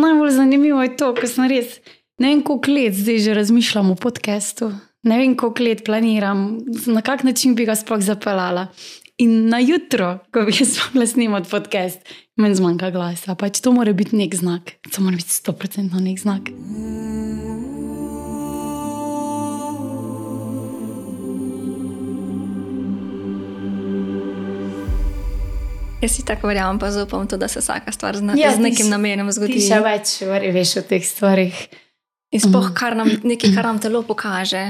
najbolj zanimivo je to, ker sem res ne vem, koliko let zdaj že razmišljam o podkastu. Ne vem, koliko let planiram, na kak način bi ga sploh zapeljala. In na jutro, ko bi jaz mogla snimati podcast, meni zmanjka glasa. Pač to mora biti nek znak, to mora biti sto procentno nek znak. Jaz si tako verjamem, pa zaupam to, da se vsaka stvar zna, ja, z nekim ti, namenom zgodi. Ti še več veš o teh stvarih. In sploh kar nam, nekaj, kar nam telo pokaže.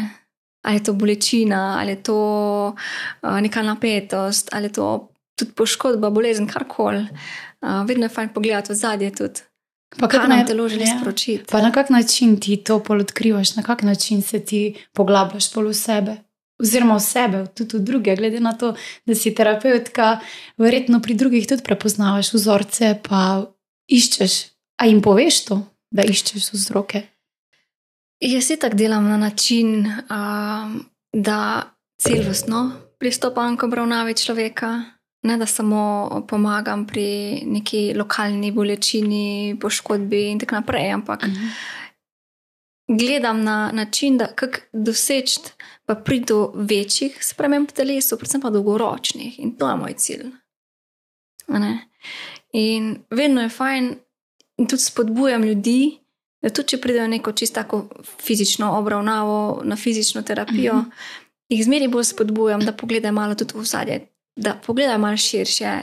Ali je to bolečina, ali je to uh, neka napetost, ali je to tudi poškodba, bolezen, karkoli. Uh, vedno je fajn pogledati v zadje tudi. Pa kaj nam telo želi ja. sporočiti? Pa na kak način ti to pol odkrivaš, na kak način se ti poglabljaš pol v sebe oziroma v sebe, tudi v druge, glede na to, da si terapeutka, verjetno pri drugih tudi prepoznavaš vzorce, pa iščeš. A jim poveš to, da iščeš vzroke? Jaz si tako delam na način, um, da celostno pristopam k obravnavi človeka, ne da samo pomagam pri neki lokalni bolečini, poškodbi in tako naprej, ampak uh mhm. -huh gledam na način, da kako doseči, pa priti do večjih sprememb v telesu, predvsem pa dolgoročnih. In to je moj cilj. In vedno je fajn, in tudi spodbujam ljudi, da tudi če pridejo neko čisto tako fizično obravnavo, na fizično terapijo, mm -hmm. jih zmeri bolj spodbujam, da pogledajo malo tudi v zadje, da pogledajo malo širše.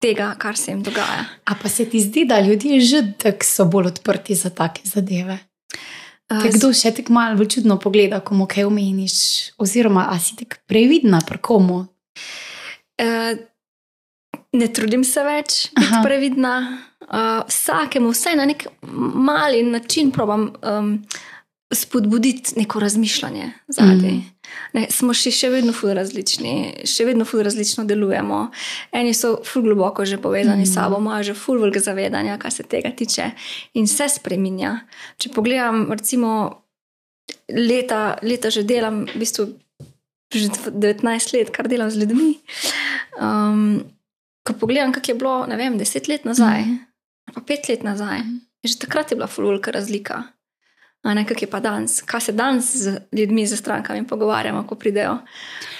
Tega, kar se jim dogaja. A pa se ti zdi, da ljudje že tako so bolj odprti za take zadeve? Te kdo še tako malo čudno pogleda, ko mu kaj omeniš, oziroma a si tako previdna pri komu? Uh, ne trudim se več biti previdna. Uh, vsakemu, vsaj na nek mali način, probam um, spodbuditi neko razmišljanje zadaj. Mm. Ne, smo še, še vedno ful različni, še vedno ful različno delujemo. Eni so ful globoko že povezani mm. s sabo, imajo že ful veliko zavedanja, kar se tega tiče, in se spremenja. Če pogledam, recimo, leta, leta že delam, v bistvu že 19 let, kar delam z ljudmi. Um, ko pogledam, kako je bilo, ne vem, 10 let nazaj, mm. pa 5 let nazaj, mm. že takrat je bila ful velika razlika ne kak je pa danes, kaj se danes z ljudmi, z strankami pogovarjamo, ko pridejo,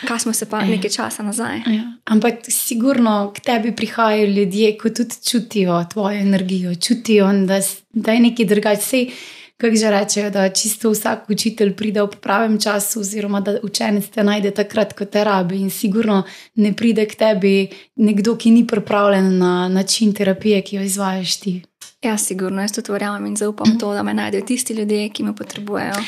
kaj smo se pa ja. nekaj časa nazaj. Ja. Ampak sigurno k tebi prihajajo ljudje, ki tudi čutijo tvojo energijo, čutijo, da, da je nekaj drugače. Kaj že rečejo, da čisto vsak učitelj pride v pravem času, oziroma da učenec te najde takrat, ko te rabi. In sigurno ne pride k tebi nekdo, ki ni pripravljen na način terapije, ki jo izvajaš ti. Ja, sigurno, jaz tudi verjamem in zaupam mm. to, da me najdejo tisti ljudje, ki me potrebujejo.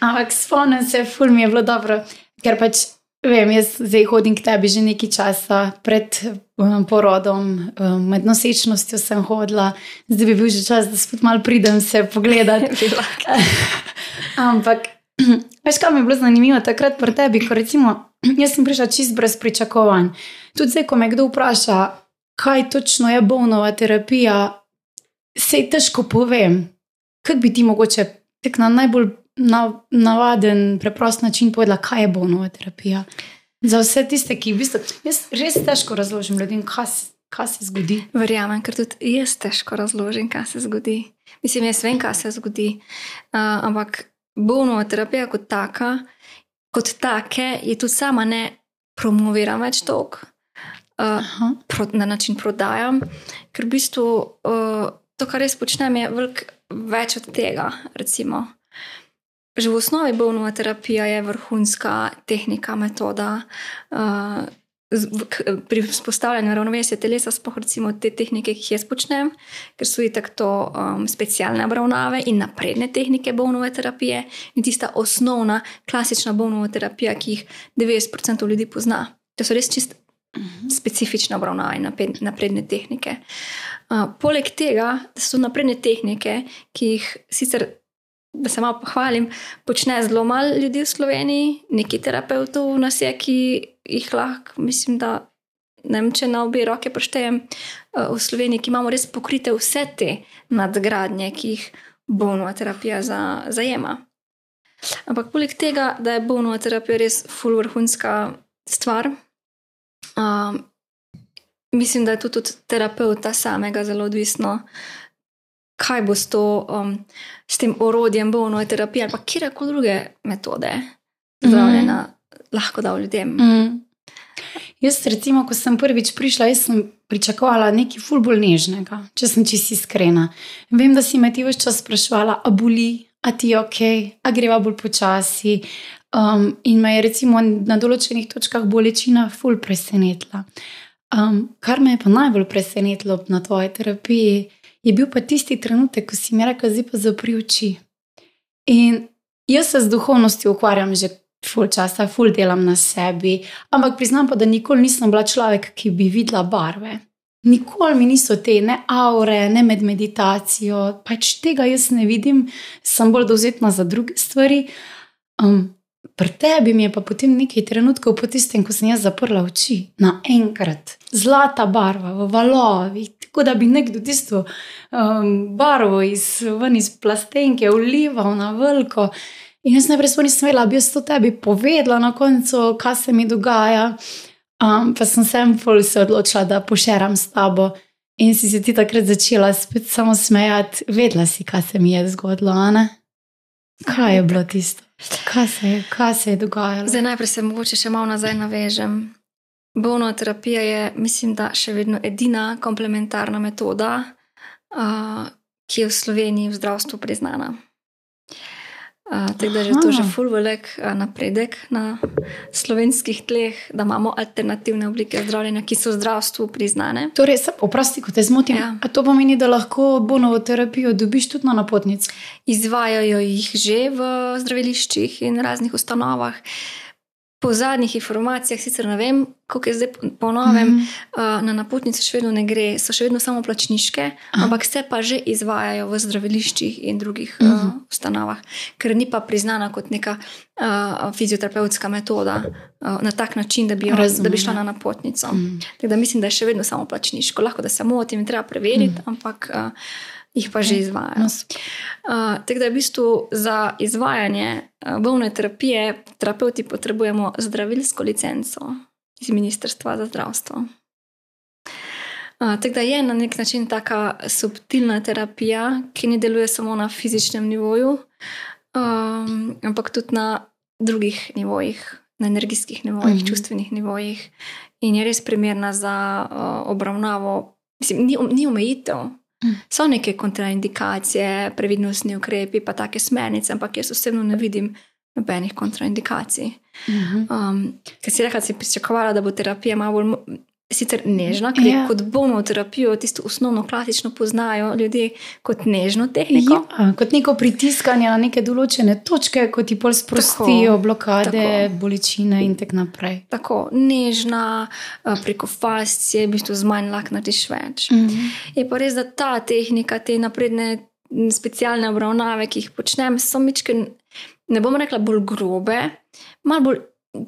Ampak spomnim se, ful mi je bilo dobro, ker pač vem, jaz zdaj hodim k tebi že nekaj časa pred um, porodom, um, med nosečnostjo sem hodila, zdaj bi bil že čas, da spet mal pridem se pogledati. Ampak, veš, kaj mi je bilo zanimivo takrat pri tebi, ko recimo, jaz sem prišla čist brez pričakovanj. Tudi zdaj, ko me kdo vpraša, kaj točno je bolnova terapija, se težko povem, kako bi ti mogoče tek na najbolj na, navaden, preprost način povedala, kaj je bolnova terapija. Za vse tiste, ki v bistvu jaz res težko razložim ljudem, kaj, kaj se zgodi. Verjamem, ker tudi jaz težko razložim, kaj se zgodi. Mislim, jaz vem, kaj se zgodi. Uh, ampak bolnova terapija kot taka, kot take, je tudi sama ne promoviram več toliko. Uh, pro, na način prodajam, ker v bistvu uh, to, kar res počnem, je velik, več od tega. Recimo. Že v osnovi bolnova terapija je vrhunska tehnika, metoda. Uh, Pri vzpostavljanju ravnovesja telesa, sploh recimo te tehnike, ki jih jaz počnem, ker so itak to um, specialne obravnave in napredne tehnike bolnove terapije, in tista osnovna, klasična bolnova terapija, ki jih 90% ljudi pozna. To so res čist Specifične obravnave napredne tehnike. Uh, poleg tega, da so napredne tehnike, ki jih sicer, da se malo pohvalim, počne zelo malo ljudi v Sloveniji, nekaj terapeutov nas je, ki jih lahko, mislim, da ne vem, če na obe roke preštejem uh, v Sloveniji, ki imamo res pokrite vse te nadgradnje, ki jih bolnova terapija za, zajema. Ampak poleg tega, da je bolnova terapija res fulvrhunska stvar. Um, mislim, da je tudi od terapeuta samega zelo odvisno, kaj bo s, to, um, s tem orodjem bolno terapije ali pa kjerkoli druge metode zdravljenja mm -hmm. lahko dal ljudem. Mm -hmm. Jaz, recimo, ko sem prvič prišla, sem pričakovala nekaj ful bolj nežnega, če sem čisto iskrena. Vem, da si me ti več čas sprašvala, a boli, a ti je ok, a greva bolj počasi. Um, in me je recimo na določenih točkah bolečina ful presenetila. Um, kar me je pa najbolj presenetilo na tvoji terapiji, je bil pa tisti trenutek, ko si mi rekel, zdaj pa zapri oči. In jaz se z duhovnostjo ukvarjam že ful časa, ful delam na sebi, ampak priznam pa, da nikoli nisem bila človek, ki bi videla barve. Nikoli mi niso te ne aure, ne med meditacijo, pač tega jaz ne vidim, sem bolj dovzetna za druge stvari. Um, Pri tebi je pa potem nekaj trenutkov, po tistem, ko sem jaz zaprla oči, naenkrat zlata barva v valovih, tako da bi nekdo tisto um, barvo iz, iz plastenke ulival na veliko. In jaz najprej sploh nisem vedela, bi jaz to tebi povedala na koncu, kaj se mi dogaja. Um, pa sem se odločila, da pošeram s tabo. In si se ti takrat začela spet samo smejati, vedela si, kaj se mi je zgodilo. Kaj je bilo tisto? Kaj se kaj se je dogajalo? Zdaj, najprej se mogoče še malo nazaj navežem. Bolno terapija je, mislim, da še vedno edina komplementarna metoda, uh, ki je v Sloveniji v zdravstvu priznana. Tako da je to že full velik napredek na slovenskih tleh, da imamo alternativne oblike zdravljenja, ki so v zdravstvu priznane. Torej, oprosti, ko te zmotim. Ja. To pomeni, da lahko bonovo terapijo dobiš tudi na napotnici. Izvajajo jih že v zdraviliščih in raznih ustanovah. Po zadnjih informacijah, sicer ne vem, kako je zdaj po novem, mm -hmm. na napotnice še vedno ne gre, so še vedno samo plačniške, Aha. ampak se pa že izvajajo v zdraviliščih in drugih mm -hmm. uh, ustanovah, ker ni pa priznana kot neka uh, fizioterapevtska metoda uh, na tak način, da bi, jo, da bi šla na napotnico. Mm -hmm. Tako da mislim, da je še vedno samo plačniško. Lahko da se motim, treba preveriti, mm -hmm. ampak. Uh, jih pa že ja, izvajajo. Uh, tako da v bistvu za izvajanje bolne terapije, terapeuti potrebujemo zdravilsko licenco iz Ministrstva za zdravstvo. Uh, tako da je na nek način taka subtilna terapija, ki ne deluje samo na fizičnem nivoju, um, ampak tudi na drugih nivojih, na energijskih nivojih, mhm. -huh. čustvenih nivojih, in je res primerna za uh, obravnavo. Mislim, ni, ni omejitev, So neke kontraindikacije, previdnostni ukrepi, pa take smernice, ampak jaz osebno ne vidim nobenih kontraindikacij. Mhm. Um, ker si rekla, da si pričakovala, da bo terapija malo bolj sicer nežna, ker ja. kot bomo terapijo, tisto osnovno, klasično poznajo ljudje kot nežno tehniko. Ja, kot neko pritiskanje na neke določene točke, ko ti pol sprostijo tako, blokade, tako. bolečine in tako naprej. Tako nežna, preko fascije, v bistvu z manj lak narediš več. Mhm. Je pa res, da ta tehnika, te napredne specialne obravnave, ki jih počnem, so mičke, ne bom rekla bolj grobe, malo bolj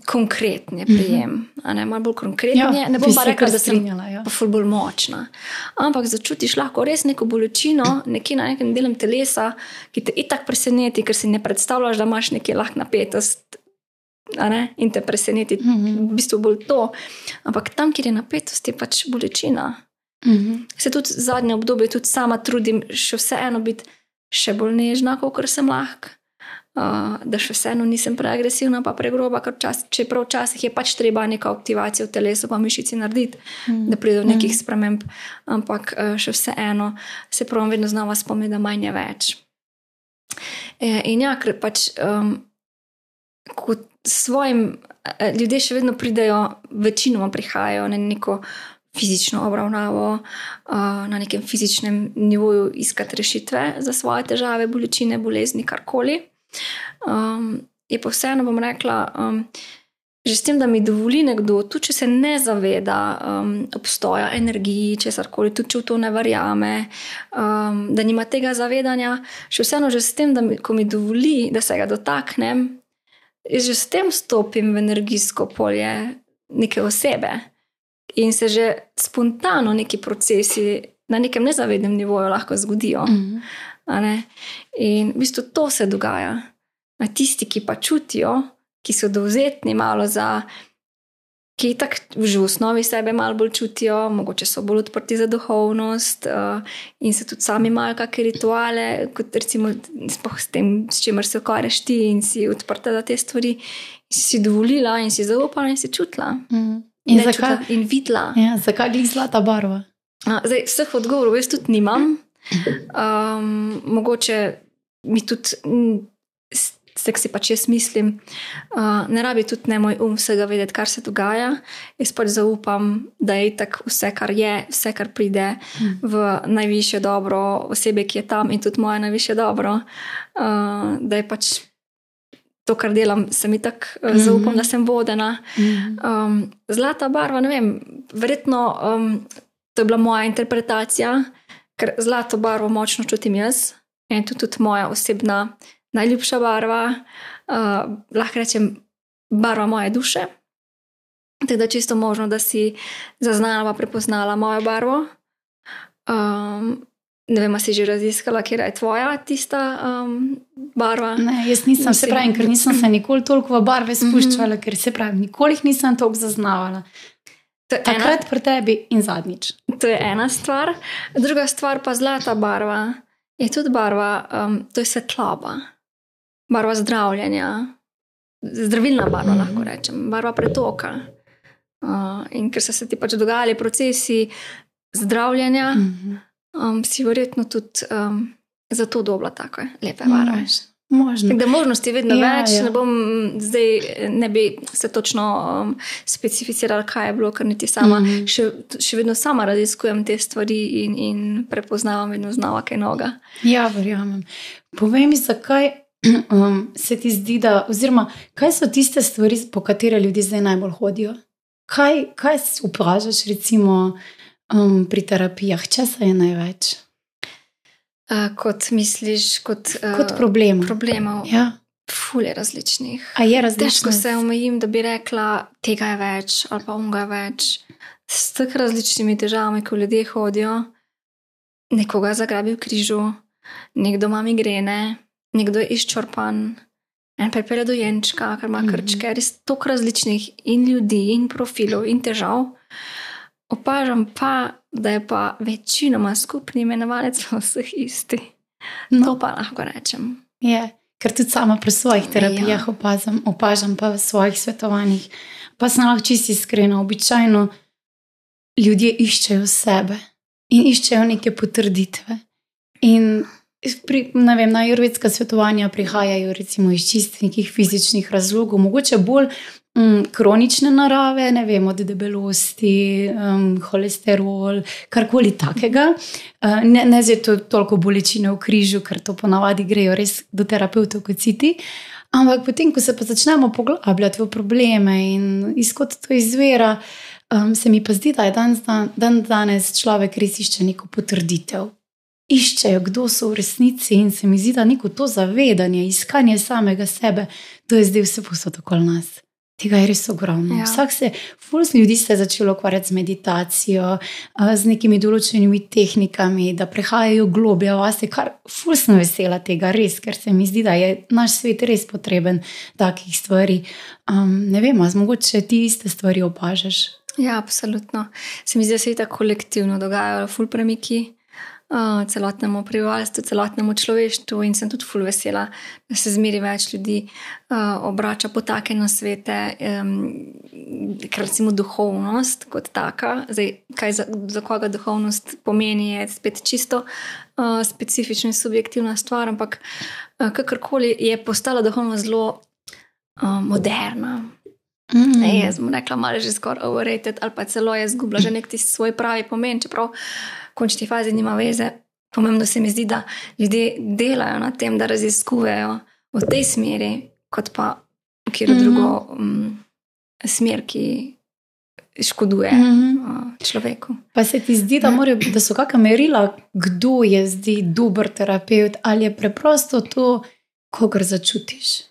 konkretni mhm. prijem, mm -hmm. ne malo bolj konkretni. Ja, ne bom pa rekla, da sem ja. pa bolj močna. Ampak začutiš lahko res neko bolečino, nekje na nekem delu telesa, ki te itak preseneti, ker si ne predstavljaš, da imaš nekje lahko napetost. In te preseneti, mm -hmm. v bistvu bolj to. Ampak tam, kjer je napetost, je pač bolečina. Mm -hmm. Se tudi zadnje obdobje, tudi sama trudim, še vseeno biti še bolj nežna, kot sem lahko da še vseeno nisem preagresivna, pa pregroba, ker čas, čeprav včasih je pač treba neka aktivacija v telesu, pa mišici narediti, mm. da pride do nekih mm. sprememb, ampak še vseeno se pravim, vedno znova spomnim, da manj je več. E, in ja, ker pač um, kot svojim e, ljudje še vedno pridejo, večinoma prihajajo na neko. Fizično obravnavo, na nekem fizičnem nivoju, iskati rešitve za svoje težave, bolečine, bolezni, karkoli. Um, je pa vseeno, bom rekla, um, že s tem, da mi dovoli nekdo, tudi če se ne zaveda um, obstoja energiji, če se karkoli, tudi če v to ne verjame, um, da nima tega zavedanja, še vseeno, že s tem, da mi, mi dovoli, da se ga dotaknem, že s tem stopim v energijsko polje neke osebe. In se že spontano neki procesi na nekem nezavednem nivoju lahko zgodijo. Mm -hmm. In v bistvu to se dogaja. A tisti, ki pa čutijo, ki so dovzetni malo za ki tako že v osnovi sebe malo bolj čutijo, mogoče so bolj odprti za duhovnost uh, in se tudi sami imajo kakšne rituale, kot recimo s tem, s čimer se ukvarjaš ti in si odprta za te stvari, si dovolila in si zaupala in si čutila. Mm. In, zakaj, čutila in videla. ja, zakaj je zlata barva? Uh, zdaj, vseh odgovorov jaz tudi nimam. Um, mogoče mi tudi. Mm, ki si pač jaz mislim, uh, ne rabi tudi ne moj um vsega vedeti, kar se dogaja. Jaz pač zaupam, da je tako vse, kar je, vse, kar pride v najvišje dobro osebe, ki je tam in tudi moje najvišje dobro. Uh, da je pač to, kar delam, se mi tako uh, zaupam, da sem vodena. Um, zlata barva, ne vem, verjetno um, to je bila moja interpretacija, ker zlato barvo močno čutim jaz in to tudi moja osebna najljubša barva, uh, lahko rečem, barva moje duše. Tako da čisto možno, da si zaznala, prepoznala mojo barvo. Um, ne vem, si že raziskala, kje je tvoja tista um, barva. Ne, jaz nisem, se pravi, ker nisem se nikoli toliko v barve spuščala, mm -hmm. ker se pravi, nikoli jih nisem toliko zaznavala. Takrat pri tebi in zadnjič. To je ena stvar. Druga stvar pa zlata barva. Je tudi barva, um, to je svetloba barva zdravljenja, zdravilna barva, mm -hmm. lahko rečem, barva pretoka. Uh, in ker so se ti pač dogajali procesi zdravljenja, mm -hmm. um, si verjetno tudi um, zato dobila tako lepe barve. Možno. Da možnosti je vedno ja, več, ja. ne bom zdaj, ne bi se točno um, specificirala, kaj je bilo, ker niti sama, mm -hmm. še, še vedno sama raziskujem te stvari in, in prepoznavam vedno znova kaj noga. Ja, verjamem. Povej mi, zakaj um, se ti zdi, da, oziroma kaj so tiste stvari, po katere ljudje zdaj najbolj hodijo? Kaj, kaj si upražaš, recimo, um, pri terapijah, če se je največ? Uh, kot misliš, kot, uh, kot problemov. problemov. Ja. Fulje različnih. Je različnih. Težko se omejim, da bi rekla, tega je več ali pa unga več. S tako različnimi težavami, ko ljudje hodijo, nekoga zagrabi v križu, nekdo ima migrene, nekdo je izčrpan, en pripelje do jenčka, ker ima mhm. krčke, res toliko različnih in ljudi, in profilov, in težav. Opažam pa, da je pa večinoma skupni imenovalec vseh isti. No. To pa lahko rečem. Je, ker tudi sama pri svojih ja. terapijah ja. opazam, opažam pa v svojih svetovanjih. Pa sem lahko čisto iskrena, običajno ljudje iščejo sebe in iščejo neke potrditve. In Pri, vem, na jurvedska svetovanja prihajajo recimo iz čist nekih fizičnih razlogov, mogoče bolj um, kronične narave, ne vem, od debelosti, um, holesterol, karkoli takega. Uh, ne ne zdaj to toliko bolečine v križu, ker to ponavadi grejo res do terapeutov kot citi. Ampak potem, ko se pa začnemo poglabljati v probleme in izkot to izvira, um, se mi pa zdi, da je dan, dan danes človek res išče neko potrditev iščejo, kdo so v resnici, in se mi zdi, da neko to zavedanje, iskanje samega sebe, to je zdaj vse posod okoli nas. Tega je res ogromno. Ja. Vsak se, fulz ljudi se je začelo ukvarjati z meditacijo, z nekimi določenimi tehnikami, da prehajajo globje vase, kar fulz ne vesela tega, res, ker se mi zdi, da je naš svet res potreben takih stvari. Um, ne vem, ali mogoče ti iste stvari opažaš. Ja, absolutno. Se mi zdi, da se je tako kolektivno dogajajo, ful premiki celotnemu prebivalstvu, celotnemu človeštvu, in sem tudi ful vesela, da se zmeri več ljudi uh, obrača po take nasvete, um, ker recimo duhovnost kot taka, zdaj, kaj za, za koga duhovnost pomeni, je spet čisto uh, specifična in subjektivna stvar, ampak uh, kakorkoli je postala duhovnost zelo uh, moderna. Mm. Ne, jaz bom rekla, malo že skoraj overrated, ali pa celo je izgubila že nek ti svoj pravi pomen, čeprav končni fazi nima veze. Pomembno se mi zdi, da ljudje delajo na tem, da raziskujejo v tej smeri, kot pa v kjer mm -hmm. drugo um, smer, ki škoduje mm -hmm. človeku. Pa se ti zdi, da, morajo, da so kakšna merila, kdo je zdaj dober terapeut, ali je preprosto to, kogar začutiš?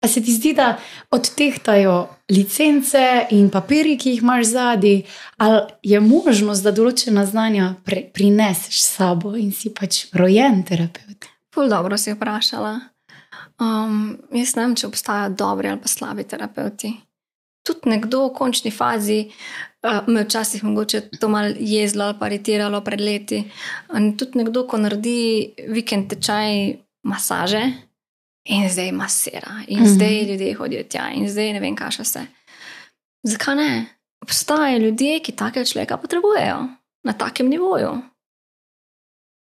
A se ti zdi, da odtehtajo licence in papiri, ki jih imaš zadaj, ali je možnost, da določena znanja pre, prineseš s sabo in si pač rojen terapeut? Pol dobro si vprašala. Um, jaz ne vem, če obstajajo dobri ali pa slabi terapeuti. tudi nekdo v končni fazi. Uh, me včasih mogoče to malo jezlo ali paritiralo pred leti. In tudi nekdo, ko naredi vikend tečaj masaže in zdaj masira, in mm -hmm. zdaj ljudje hodijo tja, in zdaj ne vem, kaj še vse. Zakaj ne? Obstajajo ljudje, ki takega človeka potrebujejo na takem nivoju.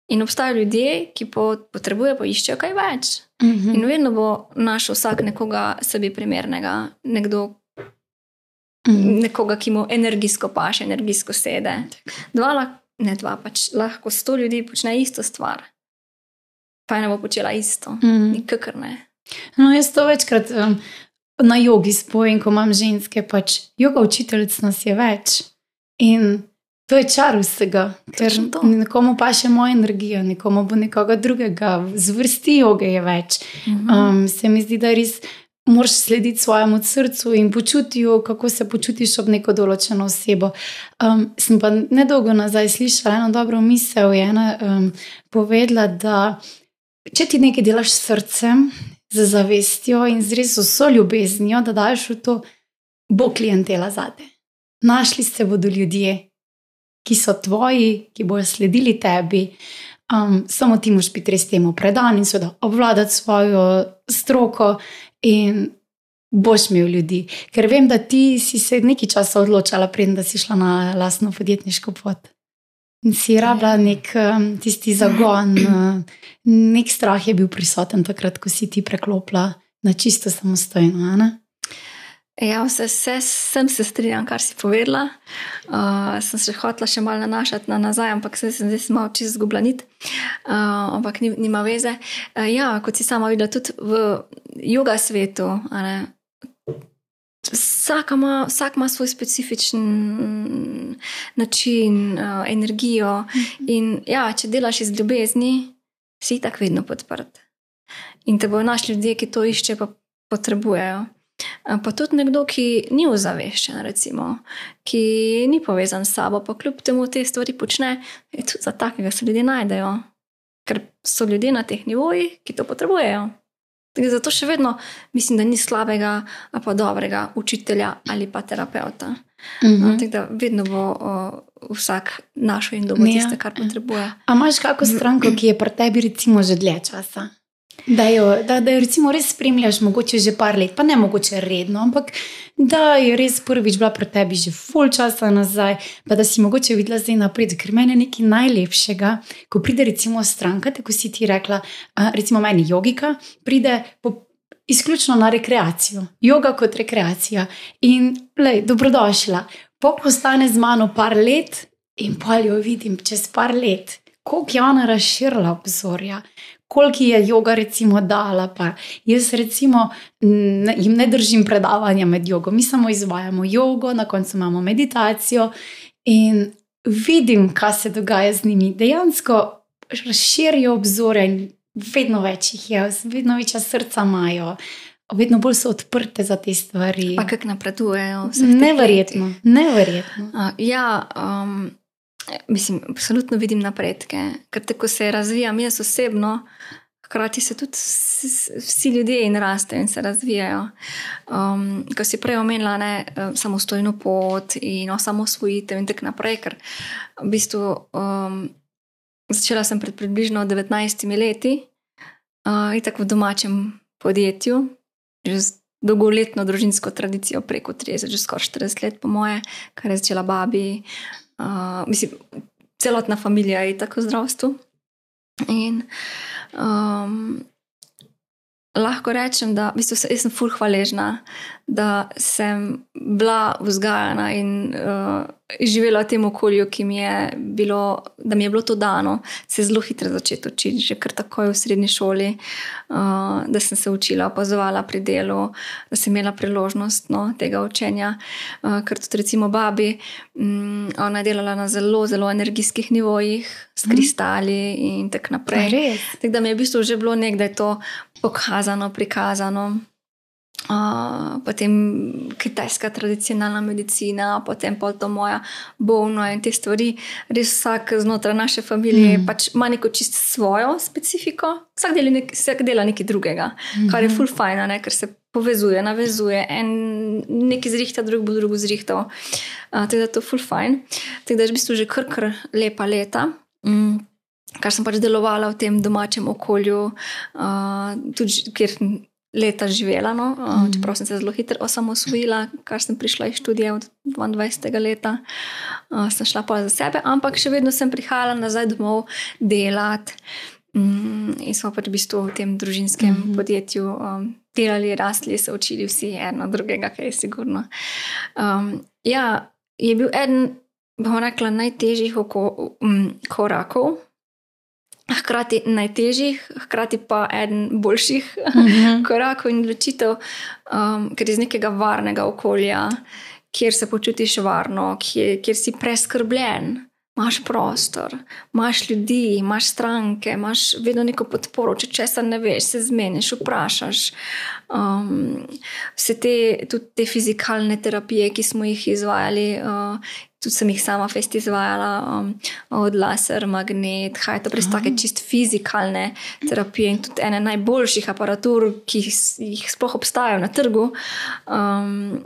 In obstajajo ljudje, ki potrebujejo, pa iščejo kaj več. Mm -hmm. In vedno bo našel vsak nekoga sebi primernega, nekdo, mm. nekoga, ki mu energijsko paše, energijsko sede. Dva, ne dva, pač lahko sto ljudi počne isto stvar, pa ena bo počela isto, mm. nikakor ne. No, jaz to večkrat um, na jogi spojim, ko imam ženske, pač joga učiteljic nas je več. In to je čar vsega, ker nekomu pa še moja energija, nekomu bo nekoga drugega, zvrsti joge je več. Mhm. Um, se mi zdi, da res moraš slediti svojemu srcu in počutiti, kako se počutiš ob neko določeno osebo. Um, sem pa nedolgo nazaj slišala eno dobro misel, je ena um, povedala, da če ti nekaj delaš s srcem, z zavestjo in z res vso ljubeznijo, da daš v to, bo klientela zate. Našli se bodo ljudje, ki so tvoji, ki bodo sledili tebi. Um, samo ti moš biti res temu predan in seveda obvladati svojo stroko in boš imel ljudi. Ker vem, da ti si se nekaj časa odločala, preden si šla na lastno podjetniško pot. In si rabila nek um, tisti zagon, uh, nek strah je bil prisoten takrat, ko si ti preklopila na čisto samostojno. Ne? Ja, vse, vse sem se strinjala, kar si povedala. Uh, sem se hotela še malo nanašati na nazaj, ampak se zdaj sem malo čez zgubljenit. Uh, ampak ni, nima veze. Uh, ja, kot si sama videla, tudi v juga svetu. Vsak ima, vsak ima svoj specifičen način, uh, energijo. In ja, če delaš iz ljubezni, si tako vedno podprt. In te bojo našli ljudje, ki to iščejo, pa potrebujejo. Pa tudi nekdo, ki ni ozaveščen, recimo, ki ni povezan s sabo, pa kljub temu te stvari počne, tudi za takega se ljudje najdejo, ker so ljudje na teh nivojih, ki to potrebujejo. Zato še vedno mislim, da ni slabega, pa dobrega učitelja ali pa terapeuta. Mm -hmm. Tako da vedno bo o, vsak našel in dobil ja. tiste, kar potrebuje. Ampak imaš kakšno stranko, ki je pri tebi, recimo, že dlje časa? Da jo, da, da jo recimo res spremljaš, mogoče že par let, pa ne mogoče redno, ampak da je res prvič bila pri tebi že full časa nazaj, pa da si mogoče videla zdaj napred, ker meni je nekaj najlepšega, ko pride recimo stranka, tako si ti rekla, recimo meni jogika, pride po, izključno na rekreacijo, yoga kot rekreacija. In lej, dobrodošla. Po postane z mano par let in pa jo vidim čez par let, koliko je ona razširila obzorja koliko je joga, recimo, dala. Pa. Jaz, recimo, ne, jim ne držim predavanja med jogo, mi samo izvajamo jogo, na koncu imamo meditacijo in vidim, kaj se dogaja z njimi. Dejansko razširijo obzore in vedno več jih je, vedno večja srca imajo. Vedno bolj so odprte za te stvari. Pa kako napredujejo? Neverjetno. Neverjetno. Uh, ja, um, mislim, absolutno vidim napredke, ker tako se razvijam jaz osebno, hkrati se tudi vsi ljudje in rastejo in se razvijajo. Um, ko si prej omenila ne, samostojno pot in osamosvojitev in tako naprej, ker v bistvu um, začela sem pred približno 19 leti uh, in tako v domačem podjetju. Dolgoletno družinsko tradicijo, preko 30, že skoraj 40 let, po moje, kar je začela babi, uh, mislim, celotna družina je tako v zdravstvu. In um, lahko rečem, da v bistvu, sem fulh hvaležna, da sem bila vzgajana in uh, živela v tem okolju, ki mi je bilo, da mi je bilo to dano, se zelo hitro začeti učiti, že kar takoj v srednji šoli, uh, da sem se učila, opazovala pri delu, da sem imela priložnost no, tega učenja. Uh, ker tudi, recimo, babi, um, ona je delala na zelo, zelo energijskih nivojih, s mhm. kristali in tako naprej. Tako da mi je v bistvu že bilo nekdaj to pokazano, prikazano. Uh, potem kitajska tradicionalna medicina, potem pa to moja bolno in te stvari. Res vsak znotraj naše družine mm. pač ima neko čisto svojo specifiko, vsak nek, vsak dela nekaj drugega, mm -hmm. kar je full fajn, ker se povezuje, navezuje. En nekaj zrihta, drug bo drugo zrihtal. Uh, tako da je to full fajn. Tako da je v bistvu že kar kar lepa leta. Mm. Kar sem pač delovala v tem domačem okolju, uh, tudi kjer leta živela, no? mm. čeprav sem se zelo hitro osamosvojila, kar sem prišla iz študija od 22. leta, uh, sem šla pa za sebe, ampak še vedno sem prihajala nazaj domov delati. Mm, in smo pač v bistvu v tem družinskem mm -hmm. podjetju um, delali, rasli, se učili vsi eno drugega, kaj je sigurno. Um, ja, je bil eden, bomo rekla, najtežjih oko, um, korakov hkrati najtežjih, hkrati pa eden boljših uh mhm. -huh. korakov in odločitev, um, ker iz nekega varnega okolja, kjer se počutiš varno, kjer, kjer si preskrbljen. Imáš prostor, imaš ljudi, imaš stranke, imaš vedno neko podporo. Če česar ne veš, se zmeniš, vprašaš. Um, vse te, tudi te fizikalne terapije, ki smo jih izvajali, uh, tudi sem jih sama fest izvajala, um, od laser, magnet, kaj to res take čist fizikalne terapije in tudi ene najboljših aparatur, ki jih sploh obstajajo na trgu. Um,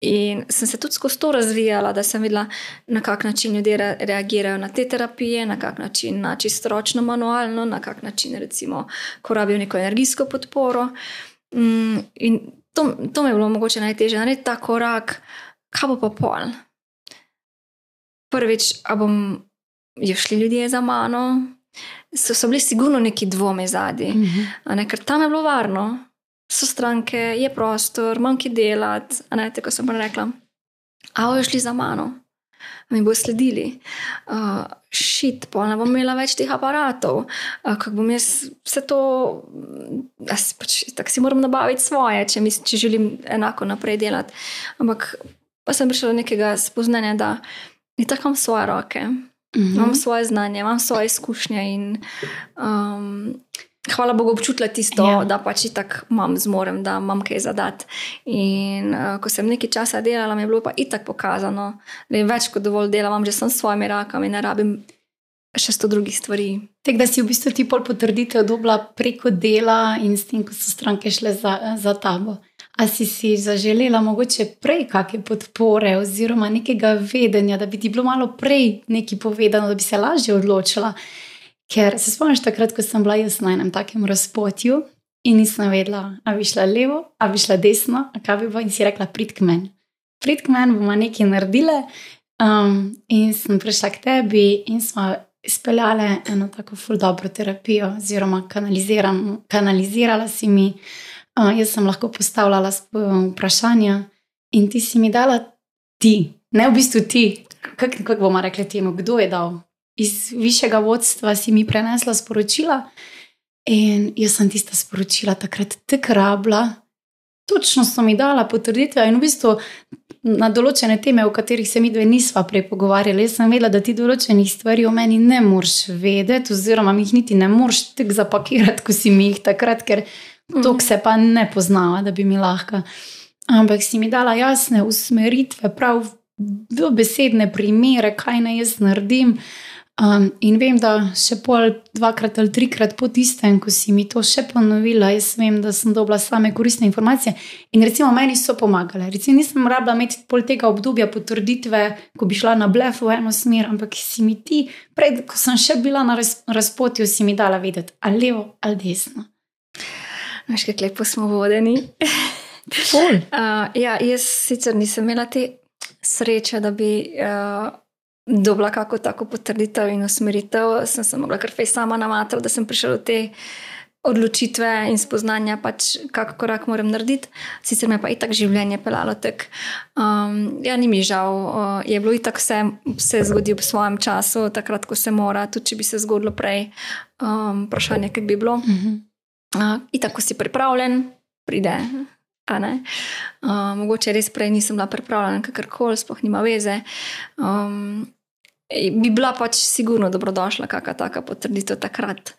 In sem se tudi skozi to razvijala, da sem videla, na kak način ljudje reagirajo na te terapije, na kak način, na čisto ročno, manualno, na kak način, recimo, ko rabijo neko energijsko podporo. Um, in to, to mi je bilo mogoče najtežje, narediti ta korak, kaj bo pa pol prvič, a bom šli ljudje za mano. So, so bili sigurno neki dvomi zadnji, mm -hmm. ker tam je bilo varno, so stranke, je prostor, manj ki delati. Tako sem rekla, a bojo šli za mano, mi bodo sledili. Uh, šit, pa ne bom imela več teh aparatov, uh, kako bom jaz vse to, pač, tako si moram nabaviti svoje, če, mis, če želim enako naprej delati. Ampak pa sem prišla do nekega spoznanja, da in tako imam svoje roke, mm -hmm. imam svoje znanje, imam svoje izkušnje. In, um, hvala Bogu, občutila tisto, yeah. Ja. da pač tako imam, zmorem, da imam kaj zadati. In uh, ko sem nekaj časa delala, mi je bilo pa itak pokazano, da je več kot dovolj dela, imam že s svojimi rakami ne rabim. Še sto drugih stvari. Tako da si v bistvu ti pol potrditev dobila preko dela in s tem, ko so stranke šle za, za tabo. A si si zaželela mogoče prej kakšne podpore oziroma nekega vedenja, da bi ti bilo malo prej nekaj povedano, da bi se lažje odločila? Ker se spomniš takrat, ko sem bila jaz na enem takem razpotju in nisem vedela, ali bi šla levo, ali bi šla desno, kaj bi bilo in si rekla, prid k meni. Prid k meni bomo nekaj naredile. Um, in sem prišla k tebi in smo izpeljali eno tako ful dobro terapijo, oziroma kanalizirala si mi. Uh, jaz sem lahko postavljala vprašanja in ti si mi dala ti, ne v bistvu ti, kako kak bomo rekli temu, kdo je dal. Iz višjega vodstva si mi prenesla sporočila in jaz sem tista sporočila takrat tako rabila. Točno so mi dala potrditve in v bistvu na določene teme, o katerih se mi dve nisva prej pogovarjali. Jaz sem vedela, da ti določenih stvari o meni ne moreš vedeti, oziroma mi jih niti ne moreš tako zapakirati, kot si mi jih takrat, ker Tok se pa ne poznava, da bi mi lahko. Ampak si mi dala jasne usmeritve, prav v besedne primere, kaj naj jaz naredim. Um, in vem, da še pol, dvakrat ali trikrat po tistem, ko si mi to še ponovila, jaz vem, da sem dobila same koristne informacije. In recimo meni so pomagale. Recimo nisem rabila imeti pol tega obdobja potrditve, ko bi šla na blef v eno smer, ampak si mi ti, prej, ko sem še bila na razpotju, si mi dala vedeti, ali levo ali desno. Veš, kako lepo smo vodeni. uh, ja, jaz sicer nisem imela te sreče, da bi uh, dobila kako tako potrditev in usmeritev. Sem se mogla kar fej sama namatrati, da sem prišla do te odločitve in spoznanja, pač kako korak moram narediti. Sicer me pa itak življenje pelalo tek. Um, ja, ni mi žal, uh, je bilo itak vse, vse zgodi v svojem času, takrat, ko se mora, tudi če bi se zgodilo prej. Um, vprašanje, kaj bi bilo. -hmm. Uh, in tako si pripravljen, pride. Uh, mogoče res prej nisem bila pripravljena, kakorkoli, sploh nima veze. Um, bi bila pač sigurno dobrodošla, kakšna taka potrditev takrat.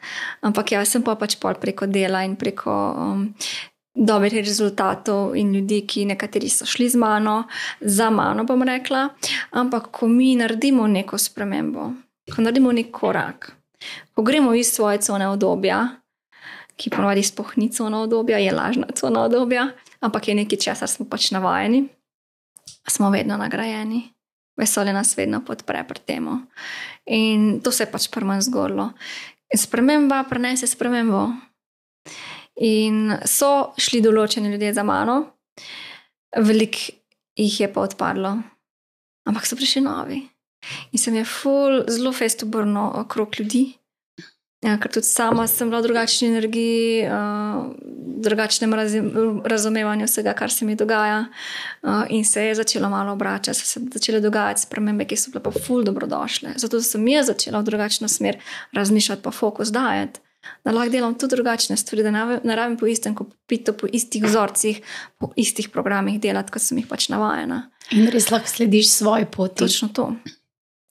Ampak jaz sem pa pač pol preko dela in preko um, dobrih rezultatov in ljudi, ki nekateri so šli z mano, za mano, bom rekla. Ampak, ko mi naredimo neko spremembo, ko naredimo nek korak, ko gremo iz svoje cone obdobja, ki ponovadi sploh ni cona obdobja, je lažna cona obdobja, ampak je nekaj, česar smo pač navajeni, smo vedno nagrajeni. Vesolje nas vedno podpre pri tem. In to se je pač prvo zgodilo. Sprememba prenese spremembo. In so šli določeni ljudje za mano, veliko jih je pa odpadlo, ampak so prišli novi. In sem je ful, zelo fest obrnil okrog ljudi. Ja, ker tudi sama sem bila v drugačni energiji, uh, drugačnem razumevanju vsega, kar se mi dogaja. Uh, in se je začelo malo obračati, so se začele dogajati spremembe, ki so bile pa ful dobrodošle. Zato sem jaz začela v drugačno smer razmišljati, pa fokus dajati da lahko delam tudi drugačne stvari, da ne rabim po istem, kot pito po istih vzorcih, po istih programih delati, kot sem jih pač navajena. In res lahko slediš svoj poti. Točno to.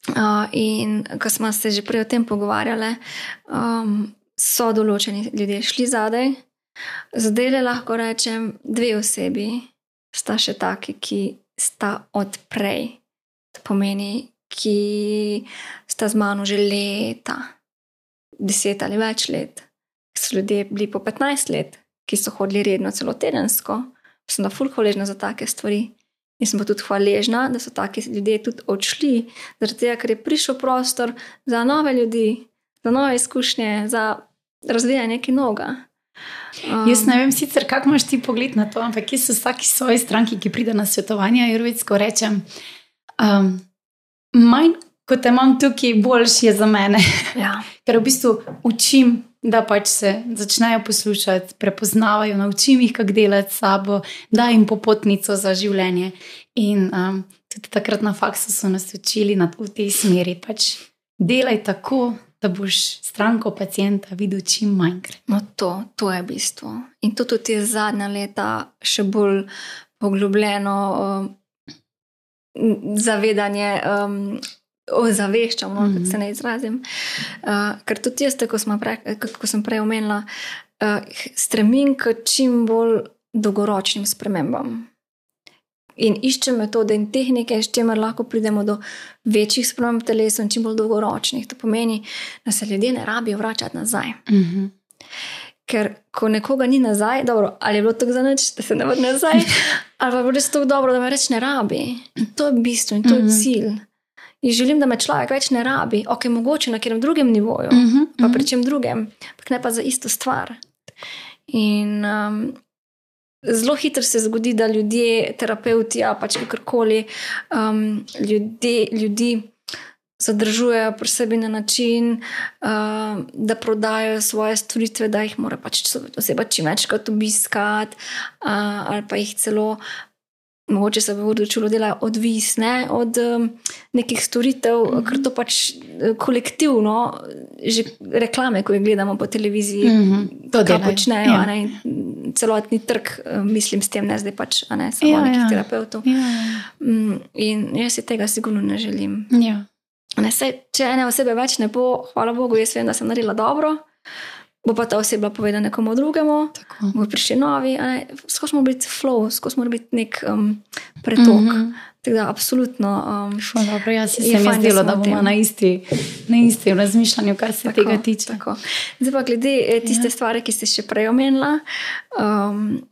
Uh, in ko smo se že prej o tem pogovarjali, um, so določeni ljudje šli zadaj. Zdaj le lahko rečem, dve osebi sta še taki, ki sta odprej. To pomeni, ki sta z mano že leta deset ali več let, so ljudje bili po 15 let, ki so hodili redno, celo tedensko, sem da fulh hvaležna za take stvari. In sem pa tudi hvaležna, da so taki ljudje tudi odšli, zaradi tega, ker je prišel prostor za nove ljudi, za nove izkušnje, za razvijanje nekaj noga. Um, jaz ne vem sicer, kako imaš ti pogled na to, ampak jaz so vsaki svoji stranki, ki pride na svetovanje, jurvedsko rečem. Um, manj kot imam tukaj, boljš je za mene. Ja. Ker v bistvu učim, da pač se začnejo poslušati, prepoznavajo, naučim jih, kako delati s sabo, da jim popotnico za življenje. In um, tudi takrat na faksu so nas učili na, v tej smeri. Pač delaj tako, da boš stranko pacijenta videl čim manjkrat. No, to, to je bistvo. In to tudi je zadnja leta še bolj poglobljeno. Um, Zavedanje um, ozaveščam, no, mm -hmm. se ne izrazim. Uh, ker tudi jaz, kot pre, sem prej omenila, uh, stremim k čim bolj dolgoročnim spremembam. In iščem metode in tehnike, s čimer lahko pridemo do večjih sprememb telesa in čim bolj dolgoročnih. To pomeni, da se ljudje ne rabijo vračati nazaj. Mm -hmm. Ker ko nekoga ni nazaj, dobro, ali je bilo tako za noč, da se ne vrne nazaj, ali pa je res tako dobro, da me reče ne rabi. In to je bistvo in to mm -hmm. je mhm. cilj in želim, da me človek več ne rabi, ok, mogoče na katerem drugem nivoju, uh -huh, pa uh -huh. pri čem drugem, pa ne pa za isto stvar. In um, zelo hitro se zgodi, da ljudje, terapeuti, a pač kakorkoli, um, ljudje, ljudi zadržujejo pri sebi na način, uh, da prodajo svoje storitve, da jih mora pač oseba čim večkrat obiskati, uh, ali pa jih celo mogoče se bo odločilo, da je odvisne od um, nekih storitev, mm -hmm. ker to pač eh, kolektivno, že reklame, ko jih gledamo po televiziji, mm -hmm. to da počnejo. Ja. Ne, celotni trg, eh, mislim, s tem ne zdaj pač, a ne samo ja, nekih ja. terapeutov. Ja, ja. In jaz si tega sigurno ne želim. Ja. Ne, sej, če ene osebe več ne bo, hvala Bogu, jaz vem, da sem naredila dobro bo pa ta oseba povedala nekomu drugemu, bo prišli novi. Skozi smo biti flow, skozi smo biti nek um, pretok. Mm -hmm. Tako da, absolutno. Um, dobro, jaz se mi zdelo, da bomo na isti, na isti razmišljanju, kar se tako, tega tiče. Tako. Zdaj pa glede eh, tiste ja. stvari, ki ste še prej omenila. Um,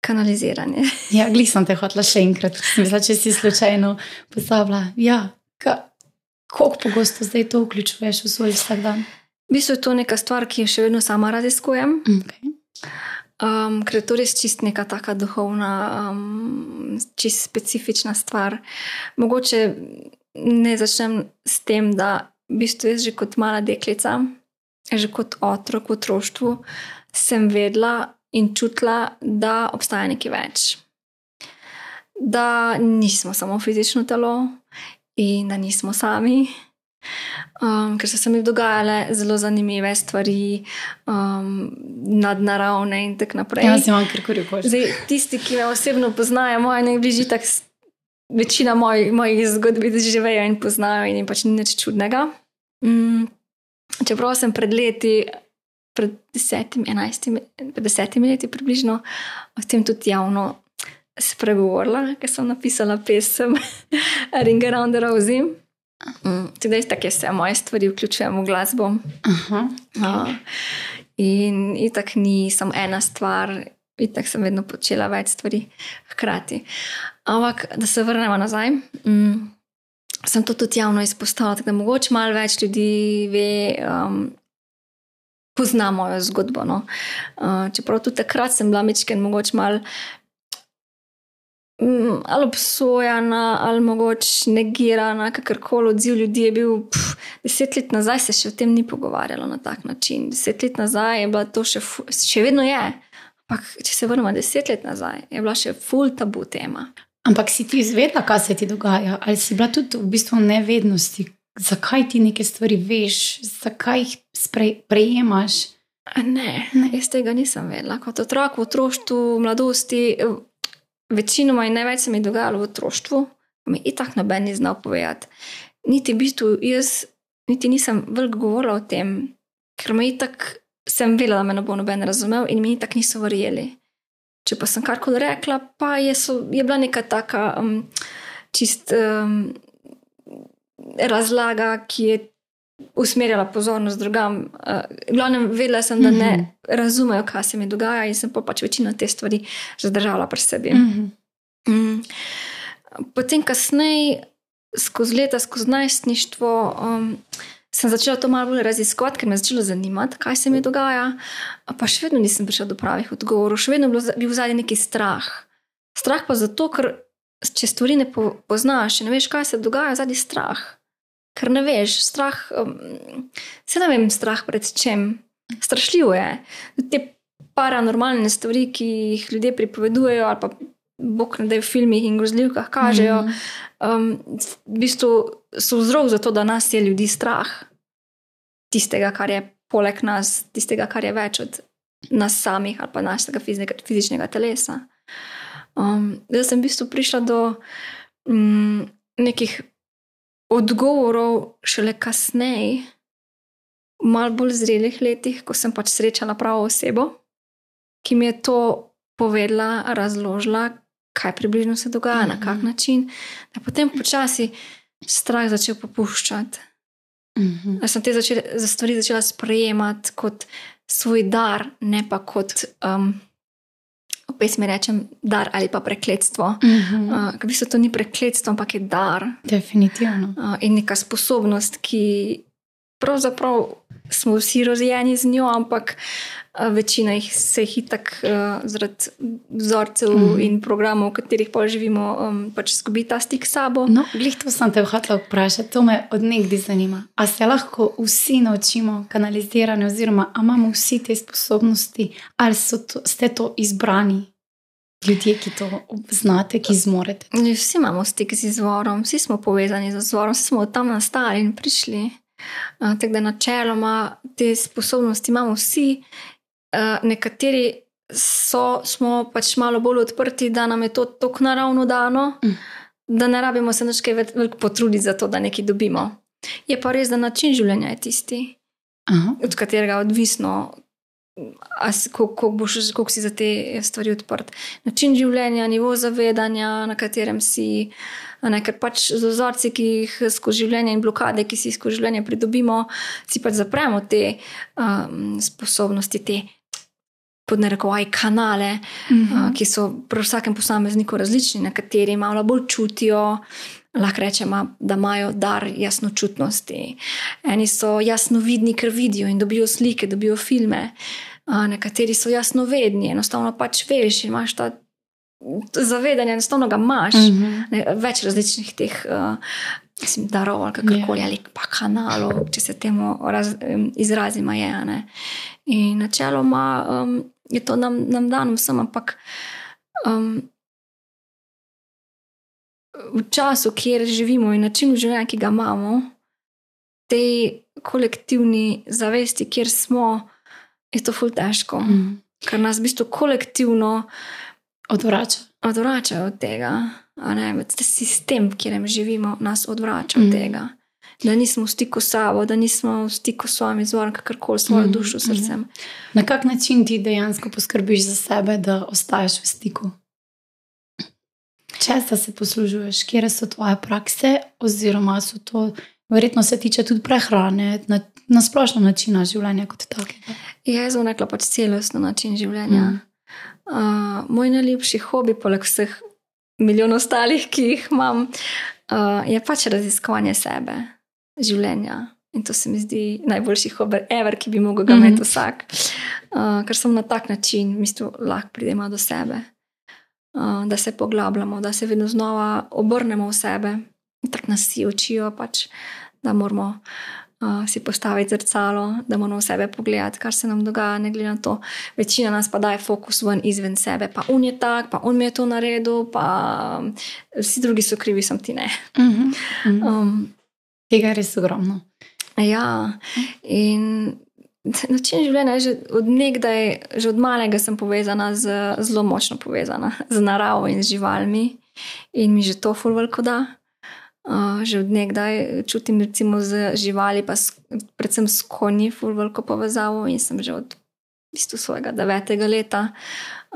Kanaliziranje. Ja, glej, sem te hotla še enkrat, mislim, če si slučajno pozabila. Ja, kako pogosto zdaj to vključuješ v svoj vsakdan? V bistvu je to neka stvar, ki jo še vedno sama raziskujem. Okay. Um, ker je to res čist neka taka duhovna, um, čist specifična stvar. Mogoče ne začnem s tem, da v bistvu jaz že kot mala deklica, že kot otrok v otroštvu, sem vedela in čutila, da obstaja nekaj več. Da nismo samo fizično telo in da nismo sami. Um, ker so se mi dogajale zelo zanimive stvari, um, nadnaravne in tako naprej. Ja, si imam kar koli hočeš. Tisti, ki me osebno poznajo, moje najbližji, tak, večina moj, mojih zgodb živijo in poznajo, in jim pač ni nič čudnega. Um, čeprav sem pred leti pred desetimi, enajstimi, desetimi leti približno o tem tudi javno spregovorila, ker sem napisala pesem Ring Around the Rosy. Mm, tako je vse moje stvari, vključujem v glasbo. Aha. Uh, in itak ni samo ena stvar, itak sem vedno počela več stvari hkrati. Ampak, da se vrnemo nazaj. Mm, sem to tudi javno izpostavila, tako da mogoče malo več ljudi ve, um, pozna mojo zgodbo. No. Uh, čeprav tudi takrat sem bila mečken, mogoče malo. Mm, Ali obsojena, ali mogoče negirana, kakorkoli odziv ljudi je bil. Pff, deset let nazaj se še o tem ni pogovarjalo na tak način. Deset let nazaj je bila to še, še vedno je. Ampak, če se vrnemo deset let nazaj, je bila še full tabu tema. Ampak si ti izvedela, kaj se ti dogaja, ali si bila tudi v bistvu v nevednosti, zakaj ti neke stvari veš, zakaj jih sprej, prejemaš. Ne, ne, jaz tega nisem vedela. Kot otrok v otroštvu, v mladosti, večinoma in največ se mi je dogajalo v otroštvu, pa mi itak noben ni znal povedati. Niti v bistvu jaz, niti nisem veliko govorila o tem, ker me itak sem vedela, da me ne bo noben razumel in mi itak niso verjeli. Če pa sem karkoli rekla, pa je, so, je bila neka taka um, čist um, razlaga, ki je usmerjala pozornost drugam. Uh, glavnem, vedela sem, da ne Mhm. razumejo, kaj se mi dogaja, in sem pa pač večino te stvari zadržala pri sebi. Mhm. Mm. Potem, kasneje, skozi leta, skozi najstništvo, um, sem začela to malo bolj raziskovati, ker me je začelo zanimati, kaj se mi dogaja. Pa še vedno nisem prišla do pravih odgovorov, še vedno je bil zadnji neki strah. Strah pa zato, ker če stvari ne po, poznaš, ne veš, kaj se dogaja, zadnji strah. Ker ne veš, strah, um, se ne vem, strah pred čem. Strašljivo je. Te paranormalne stvari, ki jih ljudje pripovedujejo, ali pa bog ne da v filmih in grozljivkah kažejo, Mhm. um, v bistvu so vzrok za to, da nas je ljudi strah. Tistega, kar je poleg nas, tistega, kar je več od nas samih ali pa našega fizičnega, fizičnega telesa. Um, zdaj sem v bistvu prišla do um, nekih odgovorov šele kasneje, v malo bolj zrelih letih, ko sem pač srečala pravo osebo, ki mi je to povedala, razložila, kaj približno se dogaja, mm -hmm. na kak način, da potem počasi strah začel popuščati. Mhm. Da sem te začela, za stvari začela sprejemati kot svoj dar, ne pa kot, um, v pesmi rečem, dar ali pa prekletstvo. Uh, ker v bistvu to ni prekletstvo, ampak je dar Definitivno. uh, in neka sposobnost, ki pravzaprav smo vsi rozjeni z njo, ampak uh, večina jih se jih itak uh, zaradi vzorcev mm. -hmm. in programov, v katerih pa živimo, um, pač izgubi ta stik s sabo. No, glih to sem te hotela vprašati, to me odnegdi zanima. A se lahko vsi naučimo kanaliziranja, oziroma imamo vsi te sposobnosti, ali so to, ste to izbrani ljudje, ki to znate, ki zmorete? Vsi imamo stik z izvorom, vsi smo povezani z izvorom, vsi smo od tam nastali in prišli. Tako da načeloma te sposobnosti imamo vsi, nekateri so, smo pač malo bolj odprti, da nam je to tako naravno dano, Mm. da ne rabimo se več veliko potruditi za to, da nekaj dobimo. Je pa res, da način življenja je tisti, Aha. od katerega je odvisno, koliko boš- koliko si za te stvari odprt. Način življenja, nivo zavedanja, na katerem si, ne, ker pač z vzorci, ki jih skozi življenje in blokade, ki si jih skozi življenje pridobimo, si pač zapremo te um, sposobnosti, te podnarekovaj kanale, Mhm. uh, ki so pri vsakem posamezniku različni, nekateri malo bolj čutijo. Lahko rečemo, da imajo dar jasnočutnosti. Eni so jasnovidni, ker vidijo in dobijo slike, dobijo filme, a nekateri so jasnovedni, enostavno pač veš, imaš ta zavedanje, enostavno ga imaš. Mhm. Ne, več različnih teh uh, mislim, darov ali kakorkoli, Ja. ali pa kanalov, če se temu raz, izrazima. Je, a ne. in načeloma um, je to nam, nam dano vsem, ampak um, v času, kjer živimo in načinu življenja, ki ga imamo, tej kolektivni zavesti, kjer smo, je to ful težko, Mhm. ker nas v bistvu kolektivno Odvrača. odvračajo od tega. a Ne, ta sistem, v katerem živimo, nas odvrača od Mhm. tega. Da nismo v stiku s sabo, da nismo v stiku s svojim izvorom, kakorkoli svojo Mhm, dušo, srcem. Na kak način ti dejansko poskrbiš za sebe, da ostaješ v stiku? Česa se poslužuješ, kje so tvoje prakse, oziroma so to, verjetno se tiče tudi prehrane, na, na splošno načina življenja kot takega. Ja, jaz sem rekla pač celostno način življenja. Mhm. Uh, moj najljubši hobi, poleg vseh milijonov ostalih, ki jih imam, uh, je pač raziskovanje sebe, življenja. In to se mi zdi najboljši hobi, ever, ki bi mogel ga imeti vsak. Uh, ker sem na tak način, v bistvu, lahko pridemo do sebe, uh, da se poglabljamo, da se vedno znova obrnemo v sebe. Tako nas vsi učijo, pač, da moramo uh, si postaviti zrcalo, da moramo v sebe pogledati, kar se nam dogaja, ne glede na to. Večina nas pa daje fokus ven izven sebe, pa un je tak, pa un mi je to naredil, pa vsi drugi so krivi, sem ti ne. Mhm. Mhm. Um, Tega je res ogromno. Ja, in način življenja je že od nekdaj, že od malega sem povezana z, zelo močno povezana z naravo in z živalmi, in mi že to fulvalko da. Uh, že od nekdaj čutim, recimo, z živali, pa s, predvsem s konji, fulvalko povezavo, in sem že od v bistvu svojega devetega leta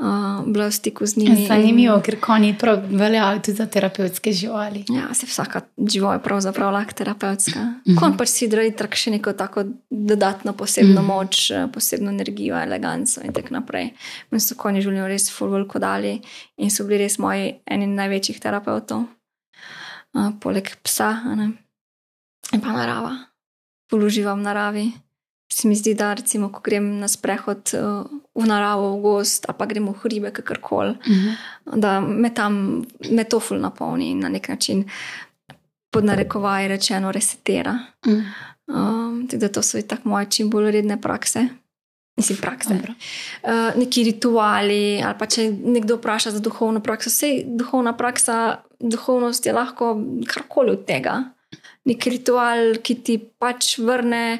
uh, bila v stiku z njimi. in- Zanimivo, ker konji prav veljajo tudi za terapevtske živali. Ja, se vsaka žival je pravzaprav lahko terapevtska. Mm. -hmm. Kon pač si drži tako še neko tako dodatno posebno mm. -hmm. moč, eh, posebno energijo, eleganco in tako naprej. Meni so konji življenje res fulvolko dali in so bili res moji eni največjih terapeutov, uh, poleg psa ne. in pa narava. Poluživam v naravi. Se mi zdi, da recimo, ko grem na sprehod uh, v naravo, v gost, pa gremo v hribe, kakorkoli Mhm. da me tam me to ful napolni in na nek način pod narekovaji rečeno resetira. Mhm. Um, tudi to so tako moje čim bolj redne prakse. Mislim, prakse. Dobro. Uh, neki rituali, ali pa če nekdo vpraša za duhovno prakso, vse duhovna praksa, duhovnost je lahko karkoli od tega. Nek ritual, ki ti pač vrne,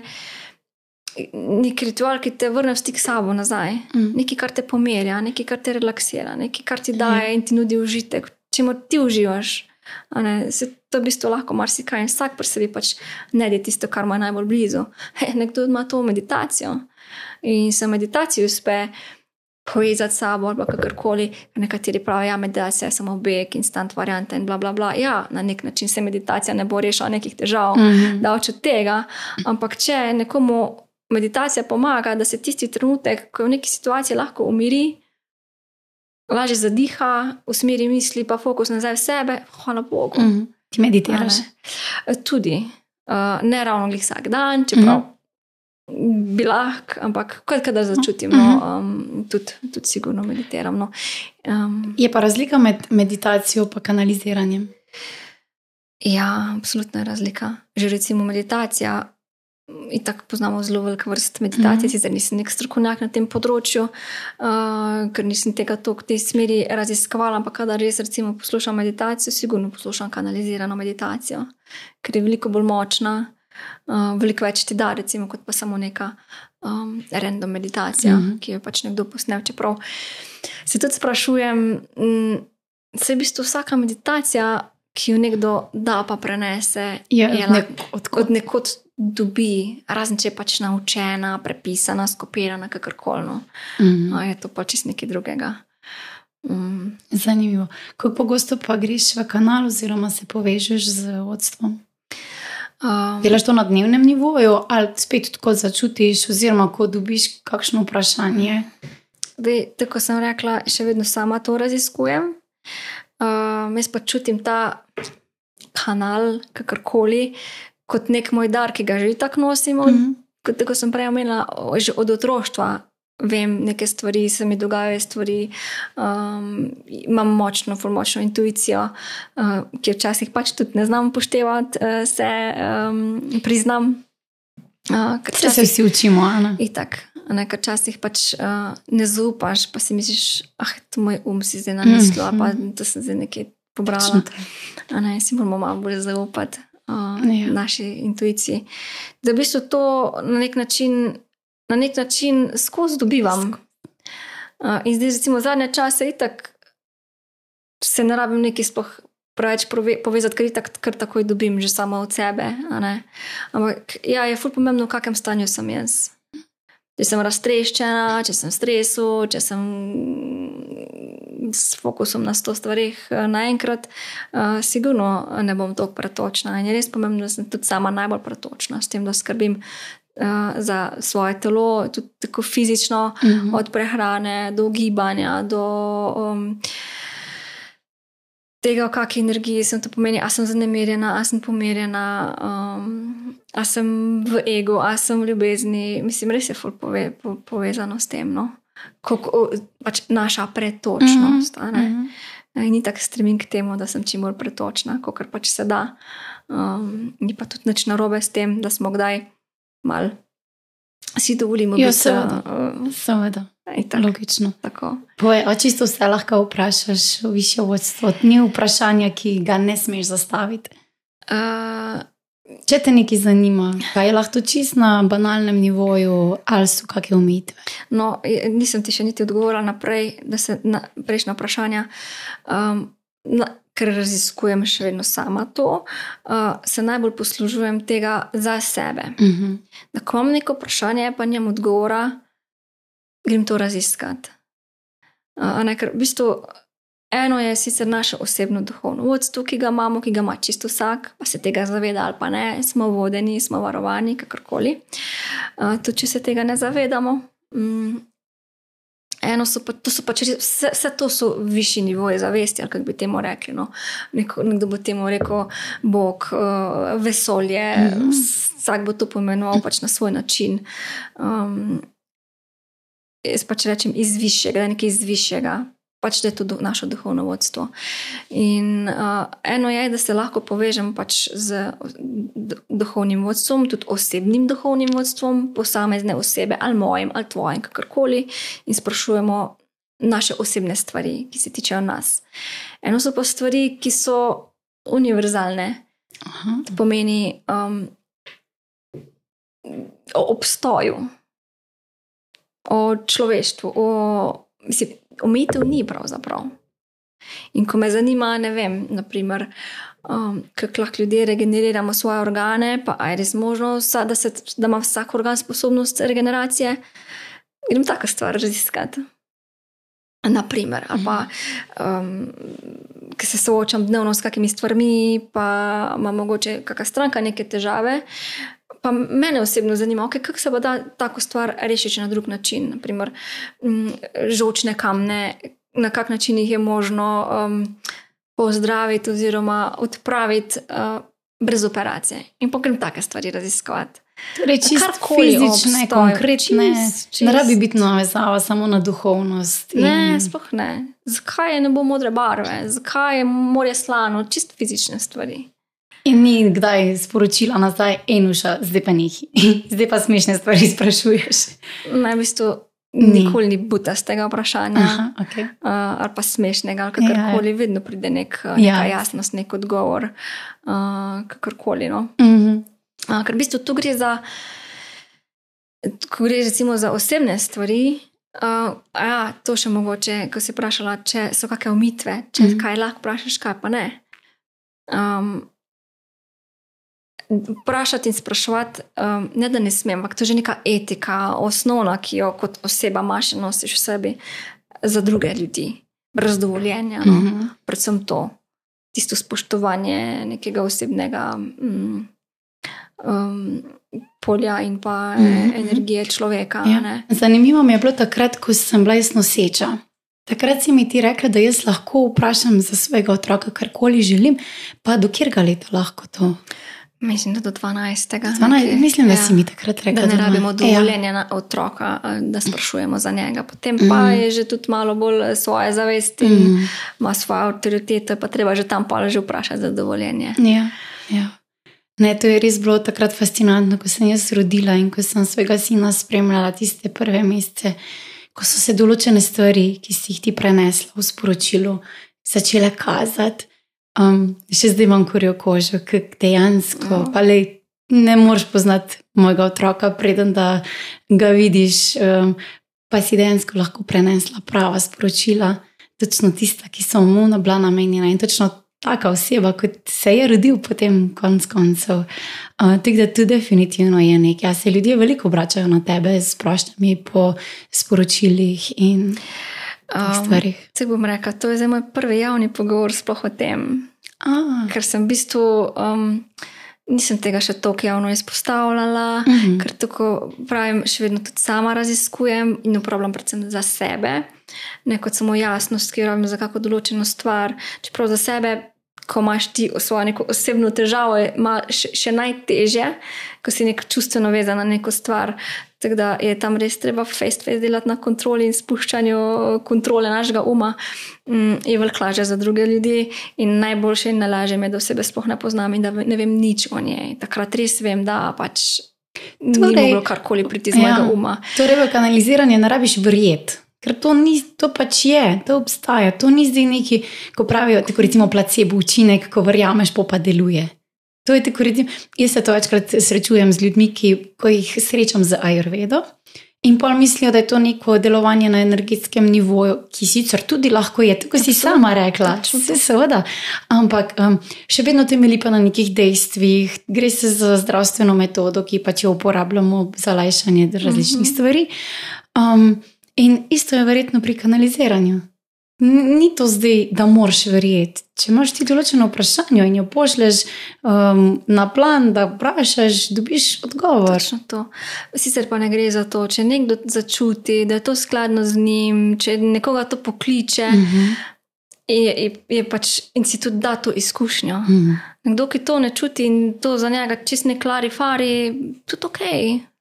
nek ritual, ki te vrne v stik s sabo nazaj Mhm. nekaj, kar te pomirja, nekaj, kar te relaksira, nekaj, kar ti daje in ti nudi užitek, če mu ti uživaš. Ne, se to v bistvu lahko marsikaj in vsak pri sebi pač najde tisto, kar je najbolj blizu. He, nekdo ima to meditacijo in se meditaciji uspe povezati s sabo ali kakorkoli. Nekateri pravijo, da ja, meditacija je samo beg, instant varianta in bla bla bla. Ja, na nek način se meditacija ne bo rešila nekih težav Mhm. daleč od tega. Ampak če nekomu meditacija pomaga, da se tisti trenutek, ko je v neki situaciji lahko umiri, lažje zadiha, usmeri misli, pa fokus nazaj v sebe, hvala Bogu. Mhm. Ti A meditiraš. Tudi, uh, ne ravno glih vsak dan, čeprav Mhm. bi lahko, ampak kot kadar začutim, no, um, tudi, tudi sigurno meditiram. No. Um, Je pa razlika med meditacijo in kanaliziranjem. Ja, absolutna je razlika. Že recimo meditacija. In tako poznamo zelo veliko vrst meditacije, Mhm. mm -hmm. sicer nisem nek strokovnjak na tem področju, uh, ker nisem tega toliko v tej smeri raziskovala, ampak kadar res recimo poslušam meditacijo, sigurno poslušam kanalizirano meditacijo, ker je veliko bolj močna, uh, veliko več ti da, recimo, kot pa samo neka um, random meditacija, mm. -hmm. ki jo pač nekdo posnel. Čeprav se tudi sprašujem, mm, se v bistvu vsaka meditacija, ki jo nekdo da, pa prenese, Je, je ne, lahko od nekod dobi, razen če je pač naučena, prepisana, skopirana, kakorkoli. No. Mhm. No, je to pač čisto nekaj drugega. Um, Zanimivo. Kako pogosto pa greš v kanal, oziroma se povežeš z vodstvom? um, Delaš to na dnevnem nivoju, ali spet tako začutiš, oziroma ko dobiš kakšno vprašanje? Dej, tako sem rekla, še vedno sama to raziskujem. Um, jaz pa čutim ta kanal, kakorkoli, kot nek moj dar, ki ga že tako nosim. Od, Mhm. kot tako sem prej omenila, že od otroštva vem neke stvari, se mi dogajajo stvari, um, imam močno, močno intuicijo, uh, ki včasih pač tudi ne znam upoštevati, uh, se um, priznam. Uh, ker Vse se vsi učimo, Ana. Itak, a ne, ker včasih pač uh, ne zaupaš, pa si misliš, ah, to moj um si zdaj namislil, mm -hmm. pa to sem zdaj nekaj pobrala. Ne, si moramo malo bolj zaupati uh, Ja. naši intuiciji. Da v bistvu to na nek način, na nek način skozi dobivam. Uh, in zdaj, recimo, zadnje čase, itak se ne rabim neki sploh preveč povezati, ker tak, kar takoj dobim, že samo od sebe. Ampak ja, je ful pomembno, v kakšnem stanju sem jaz. Če sem raztreščena, če sem v stresu, če sem s fokusom na sto stvarih eh, naenkrat, uh, sigurno ne bom tako pretočna. In je res pomembno, da sem tudi sama najbolj pretočna s tem, da skrbim. Uh, za svoje telo, tudi tako fizično, uh mhm. -huh. od prehrane do gibanja, do um, tega, v kakšni energiji sem to pomeni, ali sem zanemirjena, ali sem pomirjena, um, ali sem v ego, ali sem v ljubezni. Mislim, res je pove, po, povezano s tem, no? kako pač naša pretočnost. Mm -hmm. In ni tako stremim k temu, da sem čim bolj pretočna, kot pač se da. Um, ni pa tudi nič narobe s tem, da smo kdaj mal. Si dovolimo, da se vse. Seveda. Tako, Logično. Poje, a čisto vse lahko vprašaš više vodstvo. Ni vprašanja, ki ga ne smeš zastaviti. Uh, Če te nekaj zanima, kaj je lahko čisto na banalnem nivoju, ali so kakšne omejitve? No, nisem ti še niti odgovorila naprej, da se na prejšnja vprašanja. Um, na, ker raziskujem še vedno sama to, uh, se najbolj poslužujem tega za sebe. Uh mhm. -huh. Da, ko imam neko vprašanje, pa njem odgovora, grem to raziskati. Uh, ne, ker v bistvu eno je sicer naše osebno duhovno vodstvo, ki ga imamo, ki ga ima čisto vsak, pa se tega zaveda ali pa ne, smo vodeni, smo varovani, kakorkoli. Uh, tudi če se tega ne zavedamo. Um, Eno so pa, to so pač vse, vse to so višji nivoji zavesti, ali kako bi temu rekli. No. Neko, nekdo bo temu rekel Bog, uh, vesolje, mm -hmm. vsak bo to pomenoval pač na svoj način. Um, jaz pač rečem iz višjega, nekaj iz višjega, pač da je to naše duhovno vodstvo. In uh, eno je, da se lahko povežem pač z duhovnim vodstvom, tudi osebnim duhovnim vodstvom, posamezne osebe, ali mojim, ali tvojim, kakorkoli, in sprašujemo naše osebne stvari, ki se tičejo nas. Eno so pa stvari, ki so univerzalne. To pomeni um, o obstoju, o človeštvu, o mislim, omejitev ni pravzaprav. In ko me zanima, ne vem, naprimer, um, kako lahko ljudje regeneriramo svoje organe, pa je res možno, da, se, da ima vsak organ sposobnost regeneracije, grem tako stvar raziskati. Naprimer, ali pa um, ki se soočam dnevno s kakimi stvarmi, pa ima mogoče kakšna stranka neke težave, Pa mene osebno zanima, okay, kako se bo da tako stvar rešiti na drug način. Naprimer, mm, žočne kamne, na kak način jih je možno um, pozdraviti oziroma odpraviti uh, brez operacije. In pokrem take stvari raziskovati. Torej, čisto fizične, konkretne. Čist, čist. Ne rabi biti navezava samo na duhovnost. In... Ne, sploh ne. Zakaj je ne bo modre barve, zakaj je morje slano, čisto fizične stvari. In ni kdaj sporočila nazaj, enuša, zdaj pa nekaj, zdaj pa smešne stvari sprašuješ. Na v bistvu nikoli ni buta z tega vprašanja, Aha, okay. uh, ali pa smešnega, ali kakorkoli, ja, ja. vedno pride nek, ja. neka jasnost, nek odgovor, uh, kakorkoli. No. Uh -huh. uh, ker v bistvu tu gre za, ko gre recimo za osebne stvari. Uh, ja, to še mogoče, ko si vprašala, če so kakšne omitve, če uh mhm. -huh. kaj lahko vprašaš, kaj pa ne. Um, vprašati in sprašovati, um, ne da ne smem, ampak to je že neka etika, osnovna, ki jo kot oseba imaš in nosiš v sebi za druge ljudi, brez dovoljenja. No? Mm -hmm. Predvsem to, tisto spoštovanje nekega osebnega um, um, polja in pa mm -hmm. energije človeka. Ja. Zanimivo mi je bilo takrat, ko sem bila jaz noseča. Takrat si mi ti rekla, da jaz lahko vprašam za svojega otroka karkoli želim, pa do kjer ga leta lahko to. Mislim, da do 12. 12 mislim, da ja. si mi takrat rekel, da ne rabimo ja. dovoljenja ja. otroka, da sprašujemo za njega. Potem pa mm. je že tudi malo bolj svoje zavesti, mm. ima svojo avtoriteto, pa treba že tam pa že vprašati za dovoljenje. Ja, ja. Ne, to je res bilo takrat fascinantno, ko sem jaz rodila in ko sem svojega sina spremljala tiste prve mesece, ko so se določene stvari, ki si jih ti prenesla v sporočilu, začele kazati. Um, še zdaj imam kurjo kožo, ki dejansko oh. le, ne moreš poznati mojega otroka, preden da ga vidiš, um, pa si dejansko lahko prenesla prava sporočila, točno tista, ki so mu bila namenjena in točno taka oseba, kot se je rodil, potem konc koncev. Uh, tako da tu definitivno je nekaj. Ja, se ljudje veliko obračajo na tebe s prošnjami po sporočilih in um, stvarih. Se bom rekel, to je zdaj moj prvi javni pogovor sploh o tem. Ah. Ker sem v bistvu. Um, Nisem tega še tako javno izpostavljala, mm -hmm. ker tako pravim, še vedno tudi sama raziskujem in uporabljam predvsem za sebe, ne kot samo jasnost, ki jo rabim za kako določeno stvar. Čeprav za sebe ko imaš ti svojo neko osebno težavo, je še, še najtežje, ko si neko čustveno vezan na neko stvar. Tako da je tam res treba face-to-face delati na kontroli in spuščanju kontrole našega uma. Mm, je veliko lažje za druge ljudi in najboljše in najlažje je, da osebe sploh ne poznam in da ne vem nič o njej. Takrat res vem, da pač. Torej, ni bilo karkoli priti iz mojega ja, uma. Torej, v kanaliziranje ne rabiš verjeti. Ker to, ni, to pač je, to obstaja. To ni zdaj neki, ko pravijo, tako recimo placebo učinek, ko verjameš, pa deluje. To je tako, recimo, jaz se to večkrat srečujem z ljudmi, ki jih srečam z ajurvedo. In pa mislijo, da je to neko delovanje na energetskem nivoju, ki sicer tudi lahko je, tako si sama rekla, vse seveda. Ampak um, še vedno temelji pa na nekih dejstvih, gre se za zdravstveno metodo, ki pač jo uporabljamo za lajšanje različnih uh mhm. -huh. stvari. Um, In isto je verjetno pri kanaliziranju. Ni to zdaj, da moraš verjeti. Če imaš ti določeno vprašanje in jo pošleš um, na plan, da vprašaš, dobiš odgovor. Sicer pa ne gre za to, če nekdo začuti, da je to skladno z njim, če nekoga to pokliče. Uh mhm. -huh. Je, je, je pač, in si tudi da to izkušnjo. Mm. Kdo ki to ne čuti in to za njega čist ne klari, fari, tudi ok,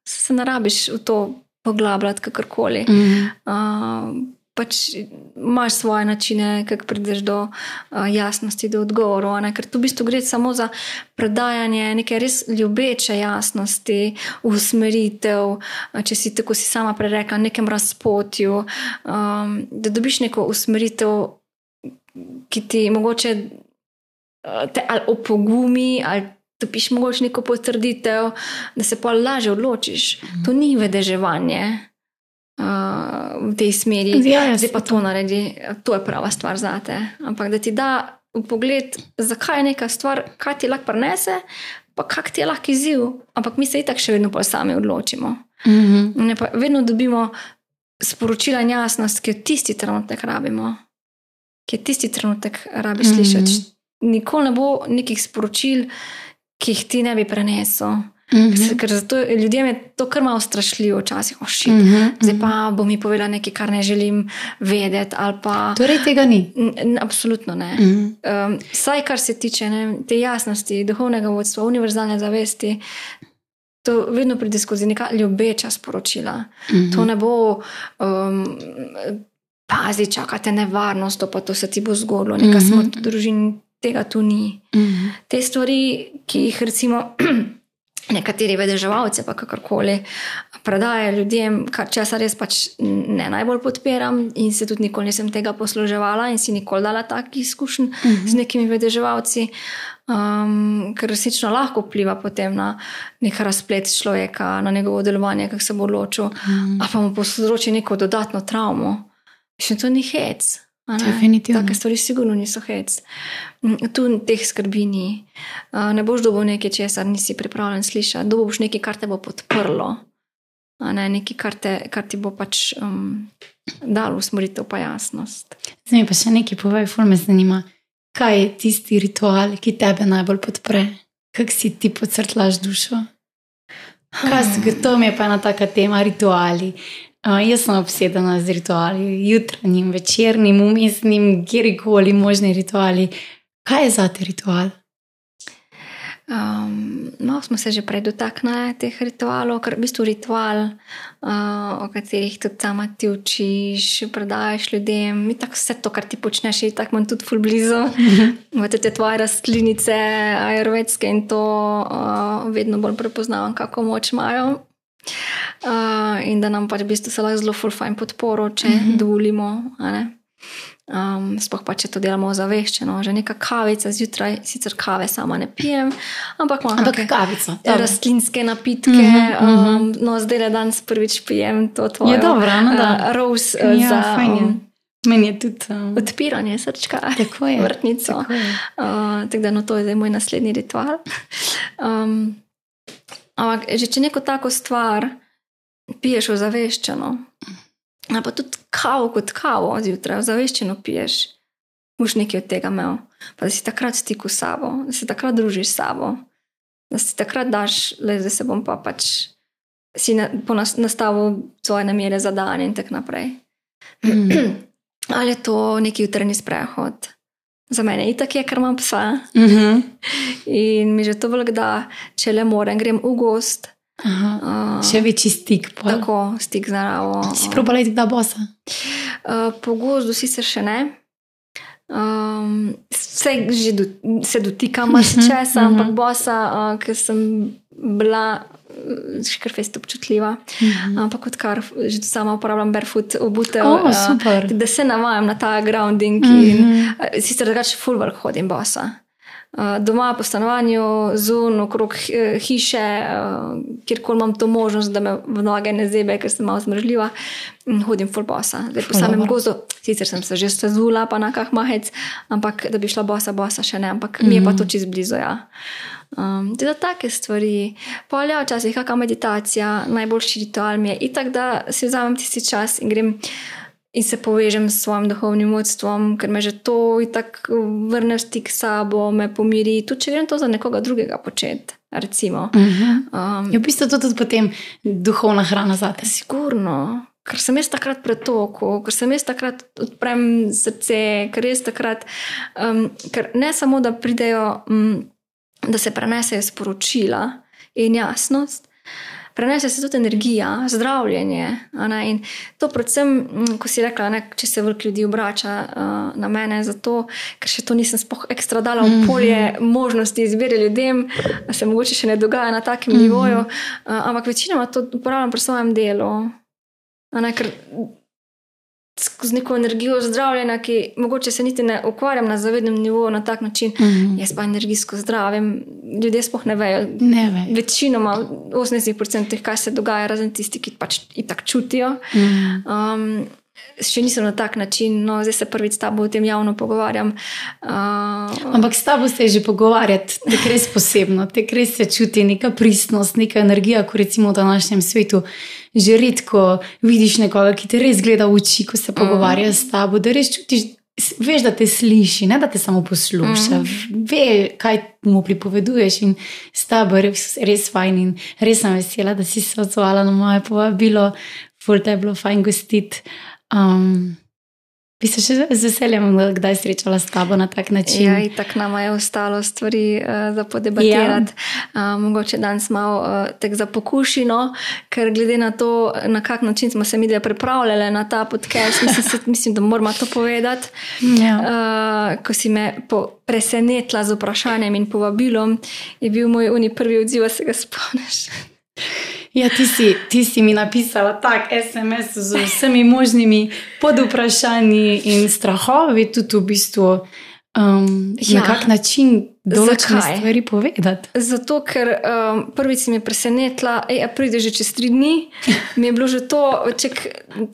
se ne rabiš v to poglabljati, kakorkoli. Mm -hmm. uh, pač imaš svoje načine, kako prideš do uh, jasnosti, do odgovorov. Ker tu v bistvu gre samo za predajanje neke res ljubeče jasnosti, usmeritev, če si tako si sama prerekla, nekem razpotju, um, da dobiš neko usmeritev, ki ti mogoče te ali opogumi ali dobiš mogoče neko potrditev, da se pa lažje odločiš. To ni vedeževanje uh, v tej smeri, ja, zdaj pa to naredi, to je prava stvar za te. Ampak da ti da pogled, zakaj je neka stvar, kaj ti lahko prenese, pa kak ti je lahko izziv. Ampak mi se itak še vedno pa sami odločimo. Mm -hmm. Vedno dobimo sporočila in jasnost, ki jo tisti trenutek rabimo. Ki je tisti trenutek rabiš mm -hmm. slišati. Nikoli ne bo nekih sporočil, ki jih ti ne bi prenesel. Mm -hmm. Ker zato ljudem je to kar malo strašljivo, včasih oši. Mm -hmm. Zdaj pa bo mi povedala nekaj, kar ne želim vedeti. Pa... Torej, tega ni. Absolutno ne. Mm -hmm. um, saj, kar se tiče ne, te jasnosti, duhovnega vodstva, univerzalne zavesti. To vedno pride skozi neka ljubeča sporočila. Mm -hmm. To ne bo, um, pazi, čakate nevarnost, to pa to se ti bo zgodilo, neka mm -hmm. smrt v družini tega tu ni. Mm -hmm. Te stvari, ki jih recimo nekateri vedeževalci, pa kakorkoli, predajajo ljudem, kar česar res pač ne najbolj podpiram, in se tudi nikoli nisem tega posluževala, in si nikoli dala takih izkušenj mm -hmm. z nekimi vedeževalci. Um, ker resnično lahko vpliva potem na nek razplet človeka, na njegovo delovanje, kako se bo odločil, mm. pa mu povzroči neko dodatno travmo. Še to ni hec. Definitivno. Take stvari sigurno niso hec. Mm, tu teh skrbi ni. Ne boš dobil nekaj, česar nisi pripravljen slišati. Dobil boš nekaj, kar te bo podprlo. Ne, nekaj, kar, te, kar ti bo pač um, dalo usmeritev, pa jasnost. Zdaj pa še nekaj povej, ful me zanima. Kaj je tisti ritual, ki tebe najbolj podpre? Kako si ti pocrtlaš dušo? Kaj, to mi je pa ena taka tema, rituali. Uh, jaz sem obsedena z rituali, jutranjim, večernim, umestnim, kjerkoli možni rituali. Kaj je za te ritual? Um, no, smo se že prej dotaknili teh ritualov, je v bistvu ritual, uh, o katerih tudi sama ti učiš, predajes ljudem. Mi tako vse to, kar ti počneš, je tako manj tudi ful blizu. Imate te tvoje rastlinice, aerovetske in to uh, vedno bolj prepoznavam, kako moč imajo. Uh, in da nam pač v bistvu se lahko zelo fulfajn podporo, če mm -hmm. dovolimo. Um, sploh pa če to delamo zaveščeno, že neka kavica zjutraj, sicer kave sama ne pijem, ampak imamo ampak kavico. Rastlinske napitke. Mm -hmm, um, no, zdaj le danes prvič pijem to tvoje. Je dobro, no, da. Uh, rose ja, za. Um, Meni je tudi um, odpiranje srčka, tako je. vrtnico. Tako je. Uh, tako da no, to je zdaj moj naslednji ritual. Um, ampak že če neko tako stvar piješ ozaveščeno, pa tudi kavo kot kavo zjutraj, ozaveščeno piješ, boš nekaj od tega imel. Pa da si takrat v stiku s sabo, da se takrat družiš s sabo, da si takrat daš, le da se bom pa pač si na, po nas, nastavil svoje namere za dan in tako naprej. Mm. Ali je to neki jutrajni sprehod? Za mene je tako, ker imam psa Mhm. in mi že to velik da, če le morem, grem v gost. Aha. Uh, Še večji stik. pol. tako, stik z naravo. Si probala iti da bosa? Uh, po gozdu sicer še ne. Um, vse že do, se dotikam marsičesa, Mhm, ampak mhm. bosa, uh, ker sem bila škrfest občutljiva. Mhm. Ampak odkar že sama uporabljam barefoot obutev, O, uh, super. da se navajam na ta grounding. In, Mhm. uh, sicer drugače fulvar hodim bosa. Uh, doma po stanovanju, zun, okrog eh, hiše, uh, kjerkoli imam to možnost, da me v noge ne zebe, ker sem malo zmržljiva, in hodim full bosa. Zdaj po Ful samem gozdu, sicer sem se že stezula, pa na kah mahec, ampak da bi šla bosa, bosa še ne, ampak mi je pa to čez blizu. Ja. Um, tudi take stvari. Polja, včasih kakšna meditacija, najboljši ritual mi je itak, da si vzamem tisti čas in grem in se povežem s svojim duhovnim vodstvom, ker me že to itak vrne v stik s sabo, me pomiri, tudi če grem to za nekoga drugega početi. Recimo. Mhm. Um, Je v bistvu to tudi potem duhovna hrana za te. Sigurno, ker sem jaz takrat pretoku, ker sem jaz takrat odprem srce, ker jaz takrat, um, ker ne samo da pridejo, um, da se prenesejo sporočila in jasnost. Prenese se tudi energija, zdravljenje. In to, predvsem, mm, ko si rekla, ne, če se veliko ljudi obrača uh, na mene, zato, ker še to nisem ekstra dala v polje možnosti izbire ljudem, se mogoče še ne dogaja na takem nivoju, uh, ampak večinoma to uporabljam pri svojem delu. Ne, ker skozi neko energijo zdravljenja, ki mogoče se niti ne ukvarjam na zavednem nivoju na tak način, Mhm. jaz pa energijsko zdravim, ljudje sploh ne vejo. Ne ve. Večinoma, 80% teh, kaj se dogaja, razen tisti, ki pač itak čutijo. Mhm. Um, še nisem na tak način, no, zdaj se prvič s tabo o tem javno pogovarjam. Uh, Ampak s tabo se je že pogovarjati, tako res posebno, tako res se čuti neka pristnost, neka energija, ko recimo v današnjem svetu že redko vidiš nekoga, ki te res gleda v oči, ko se pogovarja s tabo, da res čutiš. Veš, da te sliši, ne da te samo posluša, mm. ve, kaj mu pripoveduješ. In s tabo je res, res fajn. In res sem vesela, da si se odzvala na moje povabilo, ful te je bilo fajn gostiti. Um, bi se še z veseljem kdaj srečala s tabo na tak način. Ja, tako nam je ostalo stvari uh, za podebatirati. Ja. Uh, mogoče danes malo uh, tek za pokušino, ker glede na to, na kak način smo se mi dve pripravljali na ta podcast, mislim, se, mislim da moramo to povedati. Ja. Uh, ko si me po, presenetila z vprašanjem in povabilom, je bil moj uni prvi odziv, a se ga spomniš. Ja, ti si, ti si mi napisala tak SMS z vsemi možnimi podvprašanji in strahovi, tudi v bistvu um, ja. Ja. na kak način določene Zakaj? stvari povedati. Zato, ker um, prvič si me presenetila, da pride že čez tri dni, mi je bilo že to, če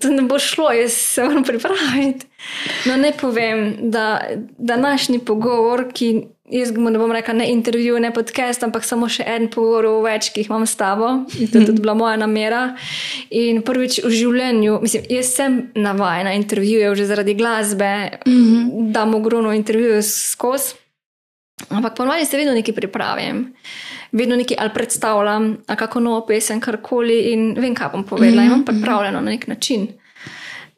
to ne bo šlo, jaz se moram pripraviti. No, ne povem, da današnji pogovor, ki jaz mu ne bom rekla ne intervju, ne podcast, ampak samo še en pogovor o več, ki jih imam s tabo, in to je tudi bila moja namera. In prvič v življenju, mislim, jaz sem navajena intervjujev že zaradi glasbe, mm -hmm. da mu ogromno intervjujev skozi. Ampak ponovadi se vedno nekaj pripravim, vedno nekaj ali predstavljam, ali kako novo pesem, karkoli in vem, kaj bom povedala. Mm -hmm. Imam pripravljeno na nek način.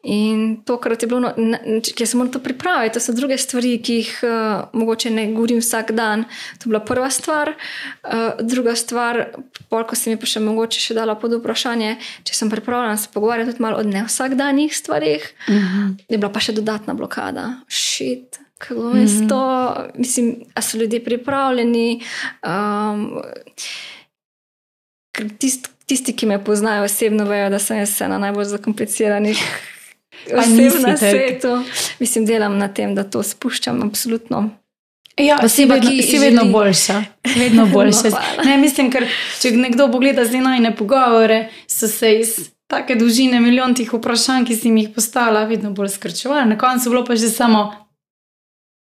In tokrat je bilo, no, ne- če se moram to pripraviti, to so druge stvari, ki jih uh, mogoče ne govorim vsak dan. To je bila prva stvar. Uh, druga stvar, pol, ko se mi pa še mogoče še dala pod vprašanje, če sem pripravljena se pogovarjati tudi malo o ne vsakdanjih stvarih, Uh -huh. je bila pa še dodatna blokada. Šit. Kako bom jaz to, mislim, a so ljudje pripravljeni. Um, ker tist, tisti, ki me poznajo osebno, vejo, da sem jaz ena najbolj zakompliciranih Pa nisi na svetu. Mislim, delam na tem, da to spuščam, absolutno. Ja, si Oseba, vedno, ki si vedno želi- boljša. Vedno boljša. No, ne, mislim, ker če nekdo pogleda zdaj najne pogovore, so se iz take dolžine, milijon tih vprašanj, ki si mi jih postavila, vedno bolj skrčevala. Na koncu je bilo pa že samo,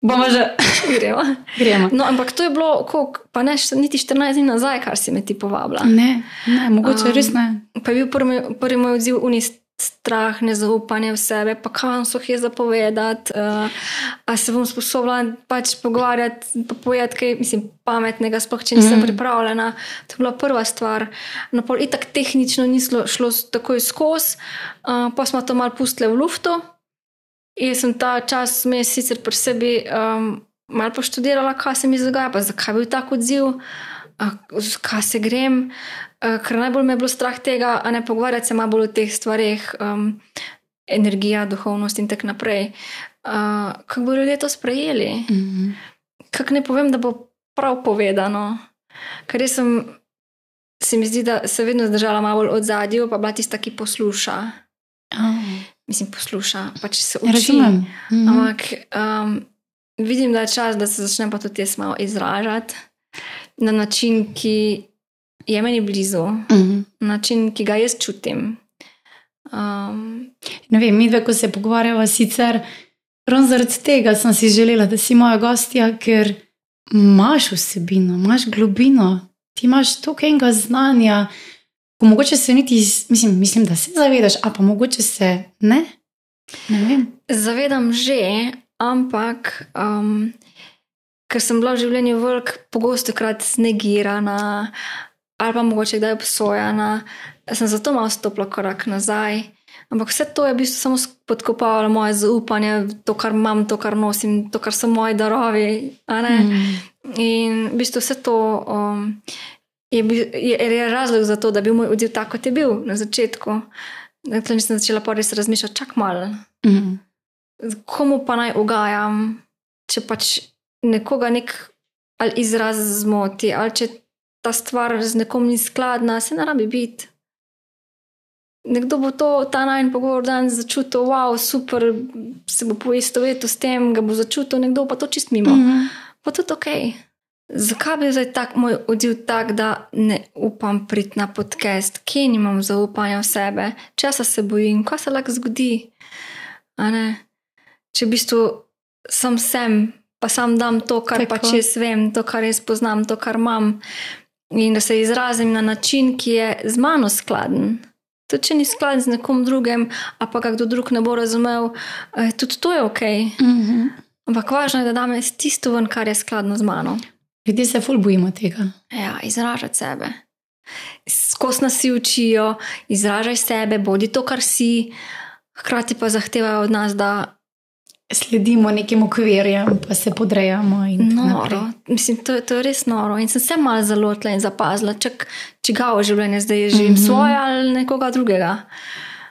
bomo že Gremo. gremo. No, ampak to je bilo, koliko, pa ne, še niti 14 dni nazaj, kar si me ti povabila. Ne, ne, mogoče Um, res ne. Pa je bil prvi, prvi moj odziv unis. Strah, nezaupanje v sebe, pa kam so jih zapovedati, uh, a se bom sposobna pač pogovarjati, pa povedati kaj, mislim, pametnega, sploh če nisem mm. pripravljena. To je bila prva stvar. No, pol itak tehnično ni šlo, šlo takoj skozi, uh, pa smo to malo pustili v luftu. In sem ta čas vmes sicer pri sebi um, malo poštudirala, kaj se mi dogaja, pa zakaj je bil tak odziv, uh, kaj se grem. Uh, ker najbolj me je bilo strah tega, a ne pogovarjati se malo bolj o teh stvareh, um, energija, duhovnost in tako naprej. Uh, kako bodo ljudje to sprejeli? Mhm. Kako ne povem, da bo prav povedano. Ker jaz sem, se mi zdi, da se vedno zdržala malo bolj od zadju, pa bila tista, ki posluša. Oh, Mislim, posluša, pač se uči. razumem. Mhm. Ampak um, vidim, da je čas, da se začnem pa tudi jaz malo izražati na način, ki je meni blizu, Mhm. na način, ki ga jaz čutim. Um, Ne vem, mi dve, ko se pogovarjava, sicer ravno zaradi tega sem si želela, da si moja gostja, ker imaš vsebino, imaš globino, ti imaš toliko enega znanja, ko mogoče se niti, mislim, mislim, da se zavedaš, a pa mogoče se ne. Ne vem. zavedam že, ampak um, ker sem bila v življenju velik, pogosto krat znegirana ali pa mogoče kdaj obsojena, sem zato malo stopila korak nazaj. Ampak vse to je v bistvu samo podkopavalo moje zaupanje, to, kar imam, to, kar nosim, to, kar so moji darovi. Mm. In v bistvu vse to um, je, je, je razlog za to, da je bil moj odziv tak, kot je bil na začetku. Tam sem začela pa res razmišljati, čak malo, Mm. komu pa naj ugajam, če pač nekoga nek ali izraz zmoti, ali če ta stvar z nekom ni skladna, se ne rabi biti. Nekdo bo to, ta najmen pogovor dan začutil, wow, super, se bo poistovetil s tem, ga bo začutil, nekdo pa to čist mimo. Mm. Pa tudi ok. Zakaj bi zdaj tak moj odziv tak, da ne upam priti na podcast, kje nimam zaupanja v sebe, česa se bojim, kaj se lahko zgodi. A ne? Če v bistvu sem sem, pa sam dam to, kar Tako. pač jaz vem, to, kar jaz poznam, to, kar imam, in da se izrazim na način, ki je z mano skladen. Tudi če ni skladen z nekom drugim, a pa kdo drug ne bo razumel, eh, tudi to je ok. Mm. Ampak važno je, da dam jaz tisto ven, kar je skladno z mano. Ljudje se ful bojimo tega. Ja, izražati sebe. Skozi nas si učijo, izražaj sebe, bodi to, kar si, hkrati pa zahtevajo od nas, da Sledimo nekim okvirjem, pa se podrejamo. noro. Mislim, to, to je res noro. In sem se malo zalotila in zapazila, čak, čigavo življenje zdaj živim, mm. -hmm. svoje ali nekoga drugega.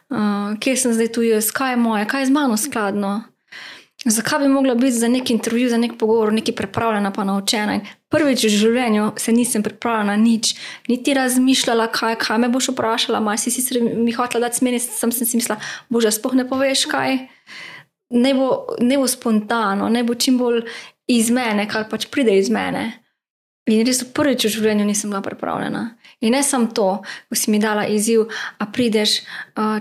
Uh, kje sem zdaj tu jaz, kaj je moje, kaj je z mano skladno. Zakaj bi mogla biti za neki intervju, za nek pogovor, nekaj pripravljena, pa naučena? In prvič v življenju se nisem pripravljena na nič, niti razmišljala, kaj, kaj me boš vprašala. Malo si sicer mi hotela dati smeri, sem, si mislila, bože, spoh ne poveš kaj. Ne bo, ne bo spontano, ne bo čim bolj iz mene, kar pač pride iz mene. In res prvič v življenju nisem bila pripravljena. In ne samo to, ko si mi dala izziv, a prideš. Uh,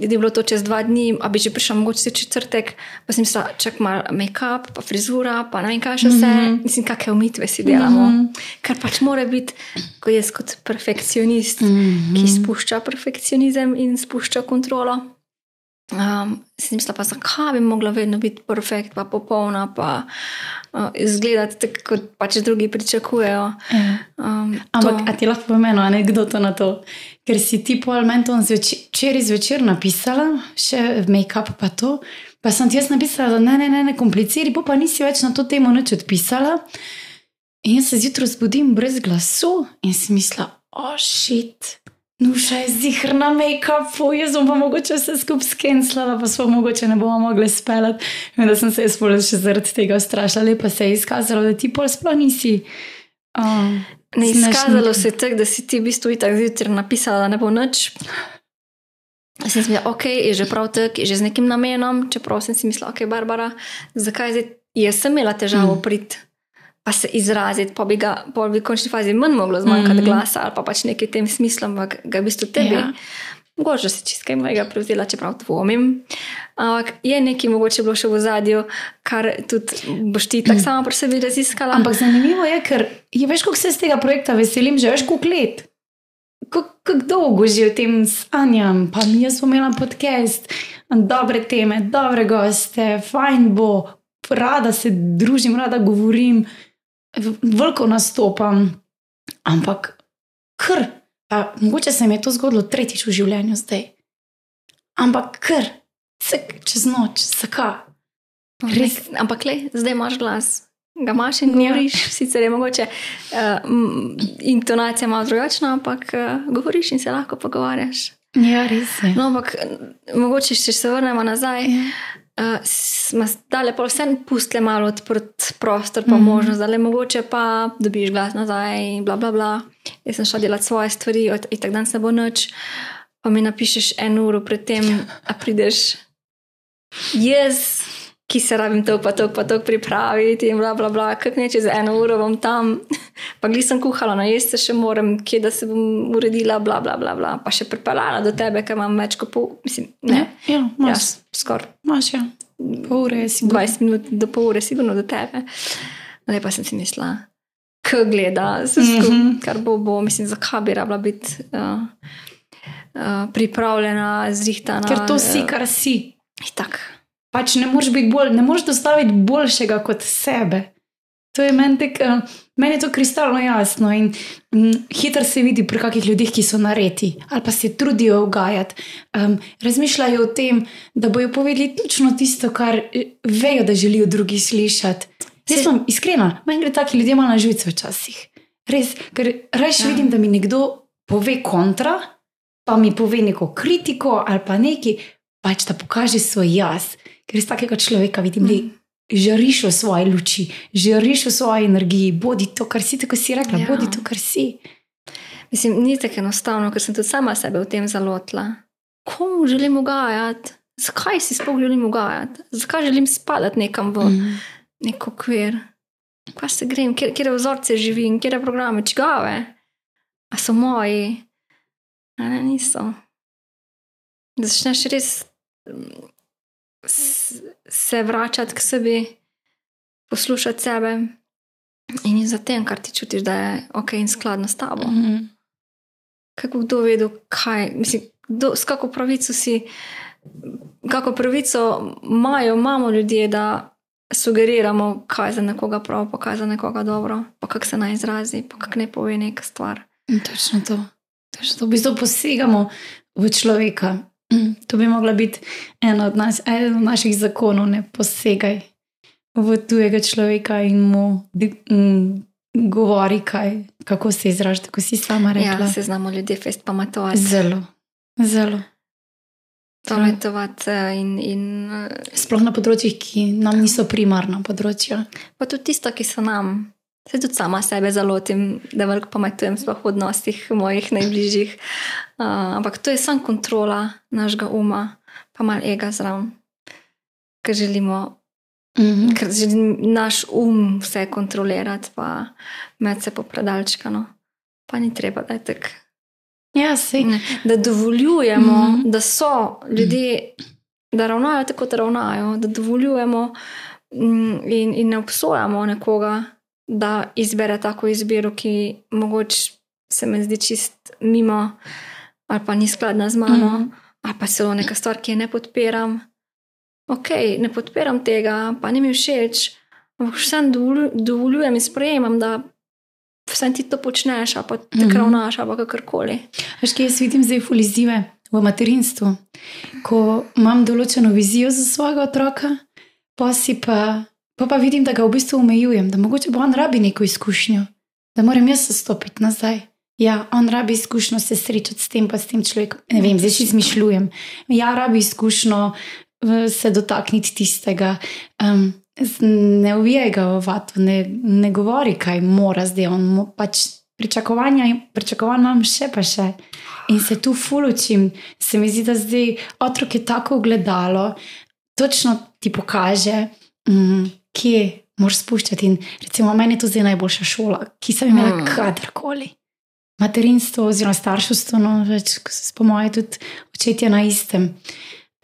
Je bilo to čez dva dni, a bi že prišel, mogoče v četrtek, pa sem mislila, čak malo make-up, pa frizura, pa ne vem kaj še vse. Mm Mhm. -hmm. Mislim, kakšne umitve si delamo. Mm Mhm. -hmm. Kar pač mora biti, ko jaz kot perfekcionist, mm Mhm. -hmm. ki spušča perfekcionizem in spušča kontrolo. Um, sem mislila, pa zakaj bi mogla vedno biti perfekt, pa popolna, pa uh, izgledati tako, kot pač drugi pričakujejo. Um, Ampak, to- a ti lahko povem eno anekdoto na to? Ker si ti pol menton včeraj zvečer napisala, še make-up pa to. Pa sem ti jaz napisala, da ne, ne, ne, ne kompliciraj, pa nisi več na to temo nič odpisala. In jaz se zjutraj zbudim brez glasu in si mislila, ošit. Nuša je zihr na make-upu, jaz bom pa mogoče vse skupaj skenslala, pa smo mogoče ne bomo mogli speljati. Vem, da sem se jaz pol še zaradi tega ustrašila, lepa se je izkazalo, da ti pol sploh nisi. Um, Ne izkazalo se je tako, da si ti v bistvu tako zjutraj napisala, da ne bo nič. Sem si mislila, ok, je že prav tako, je že z nekim namenom, čeprav sem si mislila, ok, Barbara, zakaj zdaj jaz sem imela težavo mm. priti, pa se izraziti, pa bi ga pa bi v končni fazi manj moglo zmanjkati mm. glasa ali pa pač nekaj v tem smislu, ampak ga v bistvu tebi. Ja. Mogoče si čist kaj mojega prevzela, čeprav dvomim. Ampak je nekaj mogoče bilo še v zadju, kar tudi boš ti tako sama pri sebi raziskala. Ampak zanimivo je, ker je veš, kako se iz tega projekta veselim, že veš, koliko let. Kako dolgo že o tem sanjam, pa mi jaz bom imela podcast, dobre teme, dobre goste, fajn bo, rada se družim, rada govorim, veliko nastopam. Ampak kar, pa mogoče se mi je to zgodilo tretjič v življenju zdaj. Ampak kar, se čez noč, zakaj? Res, ampak le, zdaj imaš glas. Ga imaš in govoriš, ja. sicer je mogoče uh, intonacija malo drugačna, ampak uh, govoriš in se lahko pogovarjaš. Ja, res je. No, ampak mogoče, če se vrnemo nazaj, ja. Uh, smo dali pa vse pustle malo odprt prostor, pa mm -hmm. možnost, da le mogoče pa dobiš glas nazaj in bla bla bla. Jaz sem šla delati svoje stvari, in tako dan se bo noč, pa mi napišeš en uro pred tem, a prideš. Jaz, ki se rabim to, pa to, pa to pripraviti, in bla, bla, bla, kako neče za eno uro bom tam, pa gli sem kuhala, no jaz se še moram, kje da se bom uredila, bla, bla, bla, bla. pa še pripeljala do tebe, ker imam več kot pol, mislim, ne, ja, ja, skoraj. Imaš, ja, pol ure, si 20 minut do pol ure, sigurno do tebe. Lepa sem si mislila, k gleda, vse skupaj, mm -hmm. kar bo, bo, mislim, zakaj bi rabila biti. Uh, Uh, pripravljena, zrihtana. Ker to si, kar si. Tako pač ne moreš biti bolj, ne moreš dostaviti boljšega kot sebe. To je meni, tek, uh, meni je to kristalno jasno in um, hitro se vidi pri kakih ljudeh, ki so nareti ali pa se trudijo ugajati. Um, razmišljajo o tem, da bojo povedali točno tisto, kar eh, vejo, da želijo drugi slišati. Jaz sem iskrena, meni gre taki ljudje malo na živce včasih. Res, ker raje ja. vidim, da mi nekdo pove kontra, pa mi pove neko kritiko ali pa nekaj, pač da pokaže svoj jaz ker iz takega človeka vidim, da mm. žariš v svoje luči, žariš v svoji energiji, bodi to, kar si, tako si rekla, ja. bodi to, kar si. Mislim, ni tako enostavno, ker sem tudi sama sebe v tem zalotila. Komu želim ugajati? Zakaj si sploh želim ugajati? Zakaj želim spadati nekam v mm. neko kvir? Kaj se grem, kje, kje vzorce živim, kje programe, čigave? A so moji? Ne, niso. Da začneš res se vračati k sebi, poslušati sebe in za tem, kar ti čutiš, da je ok in skladno s tabo. Mm -hmm. Kako kdo vedel, kaj, mislim, kdo, s kako pravico si, kako pravico imajo, imamo ljudje, da sugeriramo, kaj je za nekoga prav, pa kaj je za nekoga dobro, pa kako se naj izrazi, pa kako ne pove neka stvar. In točno to. Točno to. V bistvu posegamo v človeka, to bi mogla biti ena od, nas, ena od naših zakonov, ne posegaj v tujega človeka in mu mm, govori, kaj, kako se izraža, kot si sama rekla. Ja, se znamo ljudje, fest pamatovati. Zelo, zelo. Pamatovati eh, in. in eh, Sploh na področjih, ki nam niso primarna področja. Pa tudi tisto, ki so nam. Se tudi sama sebe zalotim, da veliko pametujem v odnosih mojih najbližjih. Uh, ampak to je samo kontrola našega uma, pa malo ega zraven, ker želimo, mm -hmm. ker želimo naš um vse kontrolirati, pa med se popredalčkano. Pa ni treba, da je tako. Ja, da dovoljujemo, mm -hmm. da so ljudje, da ravnajo tako, kot ravnajo, da dovoljujemo mm, in, in ne obsojamo nekoga da izbere tako izbiro, ki mogoče se mi zdi čist mimo, ali pa ni skladna z mano, mm -hmm. ali pa celo neka stvar, ki je ne podpiram. Ok, ne podpiram tega, pa ni mi všeč, ampak vsem dovoljujem in sprejemam, da vsem ti to počneš, pa te mm -hmm. kravnaš, pa kakorkoli. Veš, kaj jaz vidim zdaj v izzive v materinstvu, ko imam določeno vizijo za svojega otroka, pa si pa Pa pa vidim, da ga v bistvu omejujem, da mogoče bo on rabi neko izkušnjo, da moram jaz stopiti nazaj. Ja, on rabi izkušnjo se srečati s tem, pa s tem človekom. Ne vem, zdaj si izmišljujem. Ja, rabi izkušnjo se dotakniti tistega. Um, ne uvijaj ga v vatu, ne, ne govori, kaj mora zdaj. On pač pričakovanja, pričakovanja imam še pa še. In se tu fulučim, se mi zdi, da zdaj otrok je tako gledalo, točno ti pokaže. Um, kje moraš spuščati. In recimo, meni je to zdaj najboljša šola, ki sem imela mm. kadarkoli. materinstvo oziroma starševstvo, no, več, po mojem, tudi očetje na istem.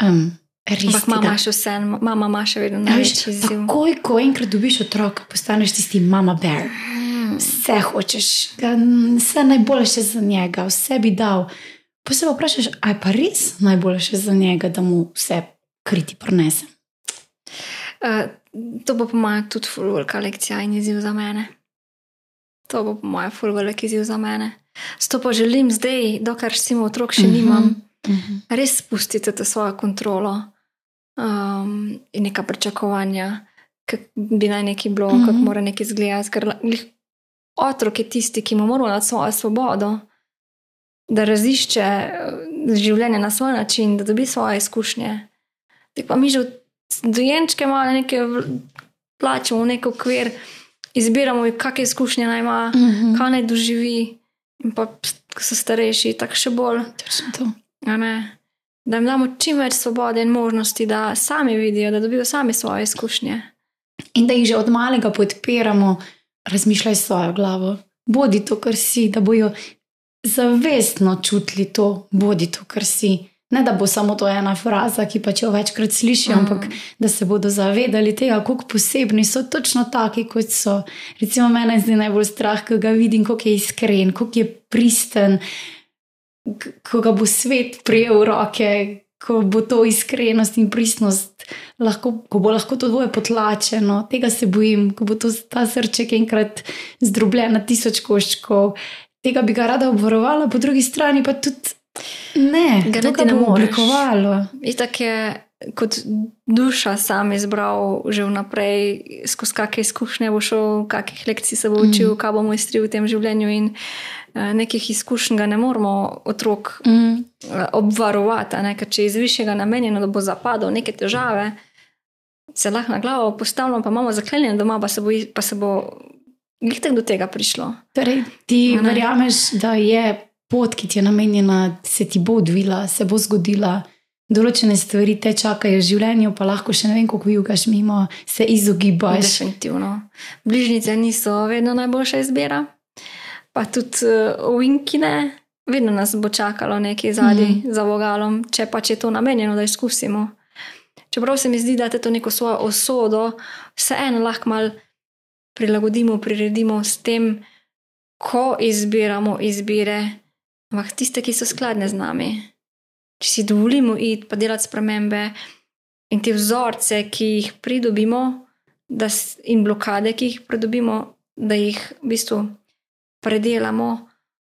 Um, Ampak mama še vse, mama ima še vedno Ja, največji izziv. Takoj, ko enkrat dobiš otroka, postaneš tisti mama bear. Vse hočeš, vse najboljše za njega, vse bi dal. Pa se pa vprašaš, aj pa res najboljše za njega, da mu vse kriti prenese. Uh, to bo po mojem tudi ful velika lekcija in izziv za mene. To bo po mojem ful velik izziv za mene. Zato pa želim zdaj, dokler sem otrok, še Mhm. nimam, Mhm. res spustiti to svojo kontrolo um, in neka pričakovanja, kako bi naj neki bilo, mm -hmm. kako Mhm. mora neki izgledati. Ker otrok je tisti, ki mu mora dati svojo svobodo, da razišče eh, življenje na svoj način, da dobi svoje izkušnje. Tako pa mi že od dojenčke malo nekaj v- plačemo v nek okvir, izbiramo, kakšne izkušnje naj ima, Mhm. kaj naj doživi. In pa, ko so starejši, tako še bolj. Da jim damo čim več svobode in možnosti, da sami vidijo, da dobijo sami svoje izkušnje. In da jih že od malega podpiramo, razmišljaj s svojo glavo. Bodi to, kar si, da bojo zavestno čutili to, bodi to, kar si. Ne da bo samo to ena fraza, ki pa če jo večkrat slišijo, mm. ampak da se bodo zavedali tega, kako posebni so točno taki, kot so. Recimo, mene je zdaj najbolj strah, ko ga vidim, kako je iskren, kako je pristen, ko ga bo svet prijel v roke, ko bo to iskrenost in pristnost, lahko, ko bo lahko to dvoje potlačeno. Tega se bojim, ko bo to, ta srček enkrat zdrobljen na tisoč koščkov. Tega bi ga rada obvarovala, po drugi strani pa tudi ne, Ga niti ne moreš. oblikovalo. Itak je kot duša sam izbral že vnaprej, skozi kakšne izkušnje bo šel, kakšnih lekcij se bo učil, kaj bo mojstril v tem življenju. In eh, nekih izkušenj ga ne moramo otrok Mm. eh, obvarovati, ne? ker če je iz višjega namenjeno, da bo zapadel neke težave, se lahko na glavo postavljamo, pa imamo zaklenjeno doma, pa se bo, pa se bo glih tako do tega prišlo. Torej, ti verjameš, da je pot, ki ti je namenjena, se ti bo odvila, se bo zgodila. Določene stvari te čakajo v življenju, pa lahko še ne vem, kako jugaš mimo, se izogibaš. Definitivno. Bližnjice niso vedno najboljša izbira, pa tudi uh, ovinkine, vedno nas bo čakalo nekaj zadnji mm. -hmm. za vogalom, če pa če je to namenjeno, da izkusimo. Čeprav se mi zdi, da te to neko svojo osodo vseeno lahko mal prilagodimo, priredimo s tem, ko izbiramo izbire, ampak tiste, ki so skladne z nami. Če si dovolimo iti pa delati spremembe in te vzorce, ki jih pridobimo, da, in blokade, ki jih pridobimo, da jih v bistvu predelamo,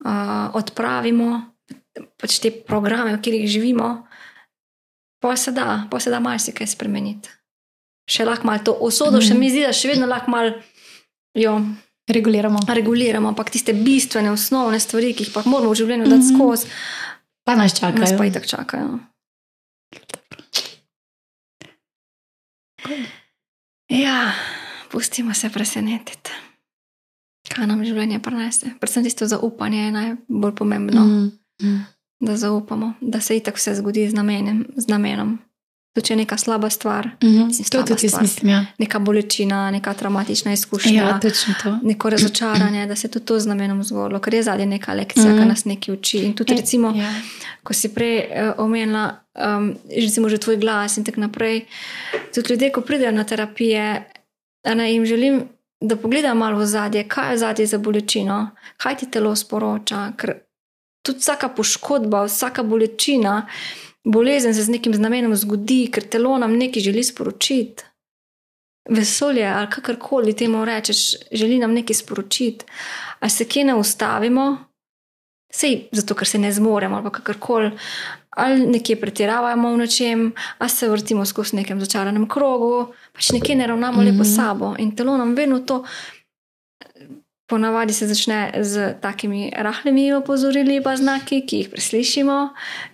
uh, odpravimo, pač te programe, v katerih živimo, pa se da, pa se da marsikaj spremeniti. Še lahko malo to osodo, mm. še mi zdi, da še vedno lahko malo jo Reguliramo. reguliramo, ampak tiste bistvene, osnovne stvari, ki jih pa moramo v življenju dati Mhm. skozi, Pa nas nas čakajo. pa i tako čakajo. Ja, pustimo se presenetiti. Kaj nam življenje prinese? Predvsem tisto zaupanje je najbolj pomembno, mm. Mm. Mm. da zaupamo, da se itak vse zgodi z namenom. Z namenom. Tudi če je neka slaba stvar, Mhm. Mislim, To slaba tudi jaz stvar. mislim. Ja, neka bolečina, neka traumatična izkušnja. ja to. Neko razočaranje, da se tudi to z namenom zgodilo, ker je zadnja neka lekcija, mm Mhm. -hmm. ki nas nekaj uči. In tudi, recimo, Ja. ko si prej uh, omenila, um, recimo, že tvoj glas in tako naprej. Tudi ljudje, ko pridejo na terapije, ne jim želim, da pogledajo malo v zadje, kaj je zadje za bolečino, kaj ti telo sporoča. Ker tudi vsaka poškodba, vsaka bolečina, bolezen se z nekim namenom zgodi, ker telo nam nekaj želi sporočiti. Vesolje ali kakorkoli temu rečeš, želi nam nekaj sporočiti. A se kje ne ustavimo, Sej zato, ker se ne zmoremo, ali kakorkoli, ali nekje pretiravamo v nečem, ali se vrtimo skozi nekem začaranem krogu, pač nekje ne ravnamo mm -hmm. lepo s sabo. In telo nam vedno to, ponavadi se začne z takimi rahlimi opozorili, pa znaki, ki jih preslišimo,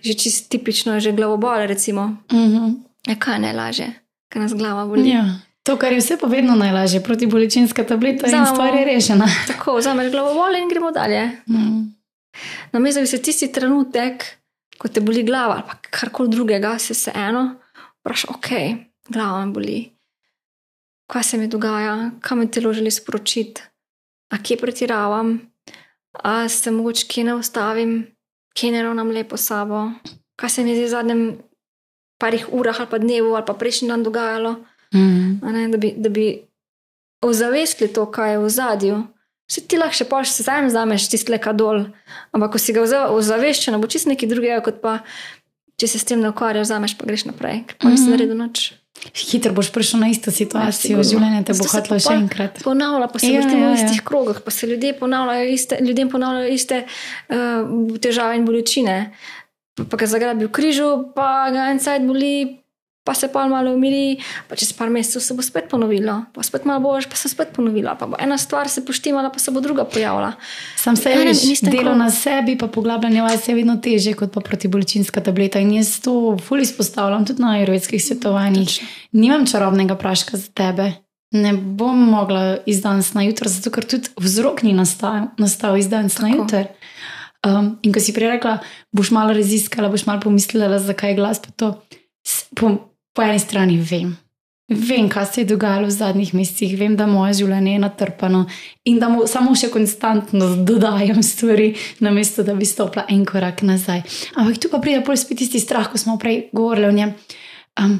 že čist tipično je že glavobol, recimo. Mhm. Ja, kaj je najlažje, ker nas glava boli. Ja. To, kar je vse povedno najlažje, protibolečinska tableta in Vzamemo. stvar je rešena. Tako, vzameš glavobol in gremo dalje. Mm. Namesto da bi se tisti trenutek, ko te boli glava ali pa karkoli drugega, se se eno, vprašaj, ok, glava me boli. Kaj se mi dogaja, kam me telo želi sporočiti, a kje pretiravam, a se mogoče kje ne ustavim, kje ne ravnam lepo sabo, kaj se mi je v zadnjem parih urah ali pa dnevu ali pa prejšnji dan dogajalo, Mm. ne, da, bi, da bi ozavestili to, kaj je v zadju. Vse ti lahko še paš, se sam zameš tisti leka dol, ampak ko si ga oza- ozaveščen, bo čist nekaj drugega, kot pa če se s tem ne ukvarjaš, zameš pa greš naprej, ker pa nisi Mhm. naredil noč. Hitro boš prišel na isto situacijo, Ja, življenje te bo hotlo še enkrat. Ponavlja pa se Ja, vrtimo ja, v ja. istih krogah, pa se ljudje ponavljajo iste, ljudem ponavljajo iste uh, težave in bolečine. Pa, pa ga zagrabi v križu, pa ga en cajt boli, pa se pa malo umiri, pa čez par mesecev se bo spet ponovilo, pa spet malo boš, pa se spet ponovilo, pa bo ena stvar se poštimala, pa se bo druga pojavila. Sam se Enem veš, delo krogu. na sebi, pa poglabljanje vase je vedno teže kot pa protibolečinska tableta. In jaz to ful izpostavljam tudi na aerovetskih svetovanjih. Točno. Nimam čarobnega praška za tebe. Ne bom mogla iz danes na jutro, zato ker tudi vzrok ni nastal, nastal iz danes na jutro. Um, in ko si prej rekla, boš malo raziskala, boš malo pomislila, zakaj je glas. pa To, s- po, po eni strani vem. Vem, kaj se je dogajalo v zadnjih mesecih, vem, da moje življenje je natrpano in da mu samo še konstantno dodajam stvari, namesto da bi stopila en korak nazaj. Ampak tu pa pride pol spet tisti strah, ko smo prej govorili o njem. Um,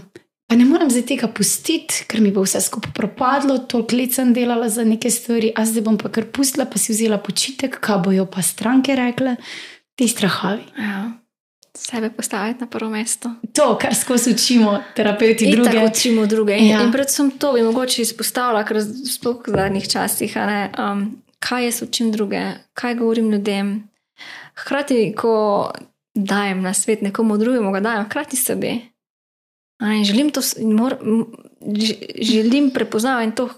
pa ne morem zdaj tega pustiti, ker mi bo vse skupaj propadlo, toliko let sem delala za neke stvari, a zdaj bom pa kar pustila, pa si vzela počitek, kaj bojo pa stranke rekle, ti strahovi. Ja. Sebe postaviti na prvo mesto. To, kar skozi učimo, terapeuti In druge. tako učimo druge. In, Ja. in predvsem to bi mogoče izpostavila, ker sploh v zadnjih časih, a ne, um, kaj jaz učim druge, kaj govorim ljudem. Hkrati, ko dajem na svet nekomu drugemu, ga dajem hkrati sebi. In želim to, in mor, želim prepoznavati in to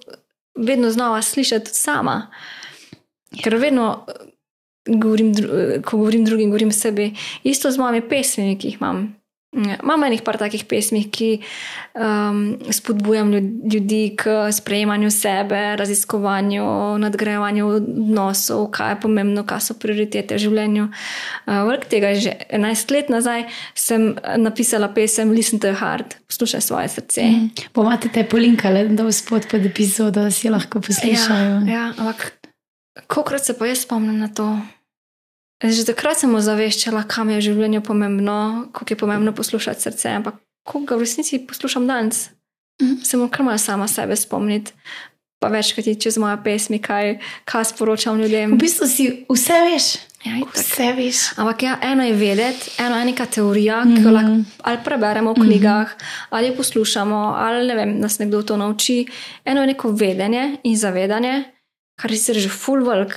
vedno znova slišati tudi sama. Ker vedno, govorim, ko govorim drugim, govorim sebi. Isto z mojimi pesmimi, ki jih imam. Ja, Imam enih par takih pesmi, ki um, spodbujam ljud- ljudi k sprejemanju sebe, raziskovanju, nadgrajevanju odnosov, kaj je pomembno, kaj so prioritete v življenju. Uh, Vrh tega je že 11 let nazaj sem napisala pesem Listen to your heart, poslušaj svoje srce. Mm. Pomate te polinkale, da v spod pod epizodo, da si lahko poslušajo. Ja, ja, ampak kokrat se pa jaz spomnim na to. Že takrat sem ozaveščala, kam je v življenju pomembno, kako je pomembno poslušati srce, ampak ko ga v resnici poslušam danes, Mhm. se moram kar malo sama sebe spomniti. Pa večkrat je čez moje pesmi, kaj, kaj sporočam ljudem. V bistvu si vse veš, Ja, vse veš. Ampak ja, eno je vedeti, eno je neka teorija, ki jo Mhm. lahko ali preberemo v knjigah, ali jo poslušamo, ali ne vem, nas nekdo to nauči. Eno je neko vedenje in zavedanje, kar je sicer že full work,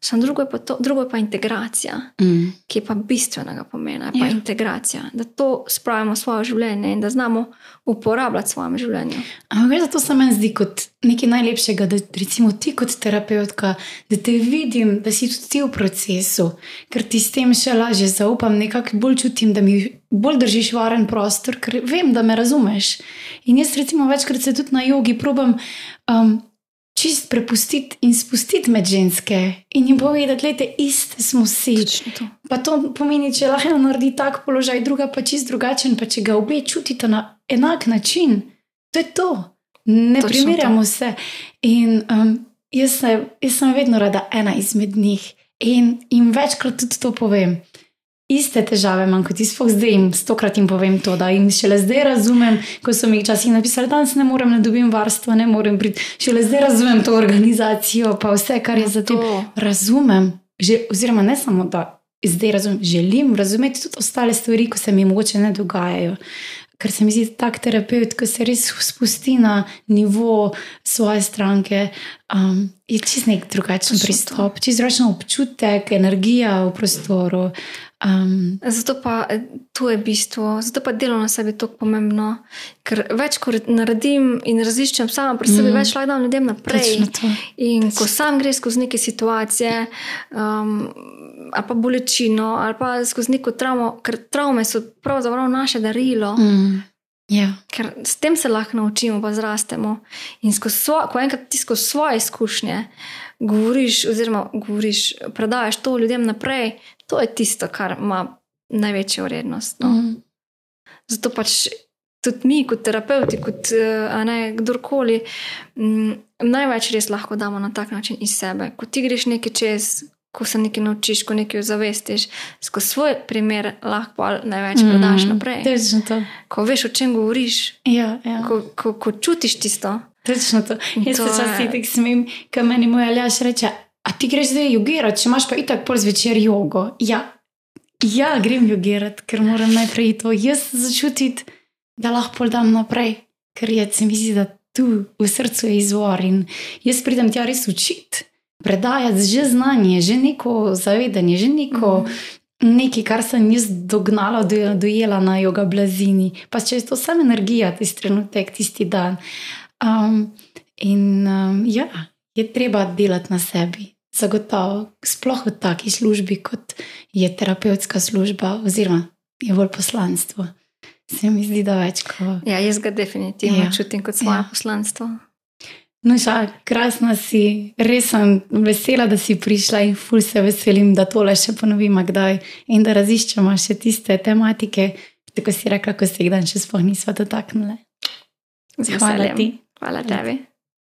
samo drugo je pa, to, drugo je pa integracija, Mm. ki je pa bistvenega pomena, je pa Ja. ja. integracija, da to spravimo v svoje življenje in da znamo uporabljati v svojem življenju. Ampak veš, zato se meni zdi kot nekaj najlepšega, da recimo ti kot terapeutka, da te vidim, da si tudi ti v procesu, ker ti s tem še lažje zaupam, nekako bolj čutim, da mi bolj držiš varen prostor, ker vem, da me razumeš. In jaz recimo večkrat se tudi na jogi probam. Um, Čist prepustiti in spustiti med ženske in jim povedati, da iste smo vsi. To. Pa to pomeni, če lahko naredi tak položaj, druga pa čist drugačen, pa če ga obe čutite na enak način, to je to. Ne Točno primerjamo se. In um, jaz, se, jaz sem vedno rada ena izmed njih in jim večkrat tudi to povem. Iste težave imam kot jaz, sploh zdaj jim stokrat jim povem to, da jim šele zdaj razumem, ko so mi včasih napisali, da danes ne morem, ne dobim varstva, ne morem priti. Šele zdaj razumem to organizacijo, pa vse, kar je za tem To. razumem, že, oziroma ne samo da zdaj razumem, želim razumeti tudi ostale stvari, ko se mi mogoče ne dogajajo. Ker se mi zdi tak terapeut, ko se res spusti na nivo svoje stranke, um, je čist nek drugačen Točno to. pristop, čist drugačen občutek, energija v prostoru. Um, Zato pa eh, to je bistvo, zato pa delo na sebi je tako pomembno. Ker več, ko naredim in raziščem sama pri sebi, mm. več lahko dam ljudem naprej. točno to. In ko sam greš skozi neke situacije, um, ali pa bolečino, ali pa skozi neko travmo, ker travme so pravzaprav naše darilo, mm. Mm, ja. ker s tem se lahko naučimo, pa zrastemo. In svo, ko enkrat ti skozi svoje izkušnje govoriš, oziroma govoriš, predaš to ljudem naprej, to je tisto, kar ima največjo vrednost. No. Mm. Zato pač tudi mi, kot terapeuti, kot eh, ne kdorkoli, m, največ res lahko damo na tak način iz sebe. Ko ti greš nekaj čez, ko se nekaj naučiš, ko nekaj ozavestiš, skozi svoj primer lahko največ mm, predaš naprej. Točno to. Ko veš, o čem govoriš, Ja, ja. ko, ko, ko čutiš tisto. Točno to. Jaz To se včasih je- tako smem, ko meni moj aljaš reče, a ti greš zdaj jogirati, če imaš pa itak pol zvečer jogo. Ja, ja grem jogirati, ker moram najprej to jaz začutiti, da lahko pol dam naprej, ker je se mi zdi, da tu v srcu je izvor in jaz pridem tja res učiti, predajati že znanje, že neko zavedanje, že neko. Nekaj, kar sem jaz dognala, do, dojela na joga blazini, pa če je to samo energija, tisti trenutek, tisti dan. Um, in um, ja, je treba delati na sebi, zagotovo, sploh v taki službi, kot je terapevtska služba, oziroma je bolj poslanstvo. Se mi zdi, da več kot. Ja, jaz ga definitivno Ja. čutim kot svoje ja. poslanstvo. No, šal, krasna si, res sem vesela, da si prišla in ful se veselim, da tole še ponovimo kdaj in da raziščemo še tiste tematike, tako si rekla, ko se jih dan še sploh nismo dotaknili. Z Hvala ti. Hvala tebi.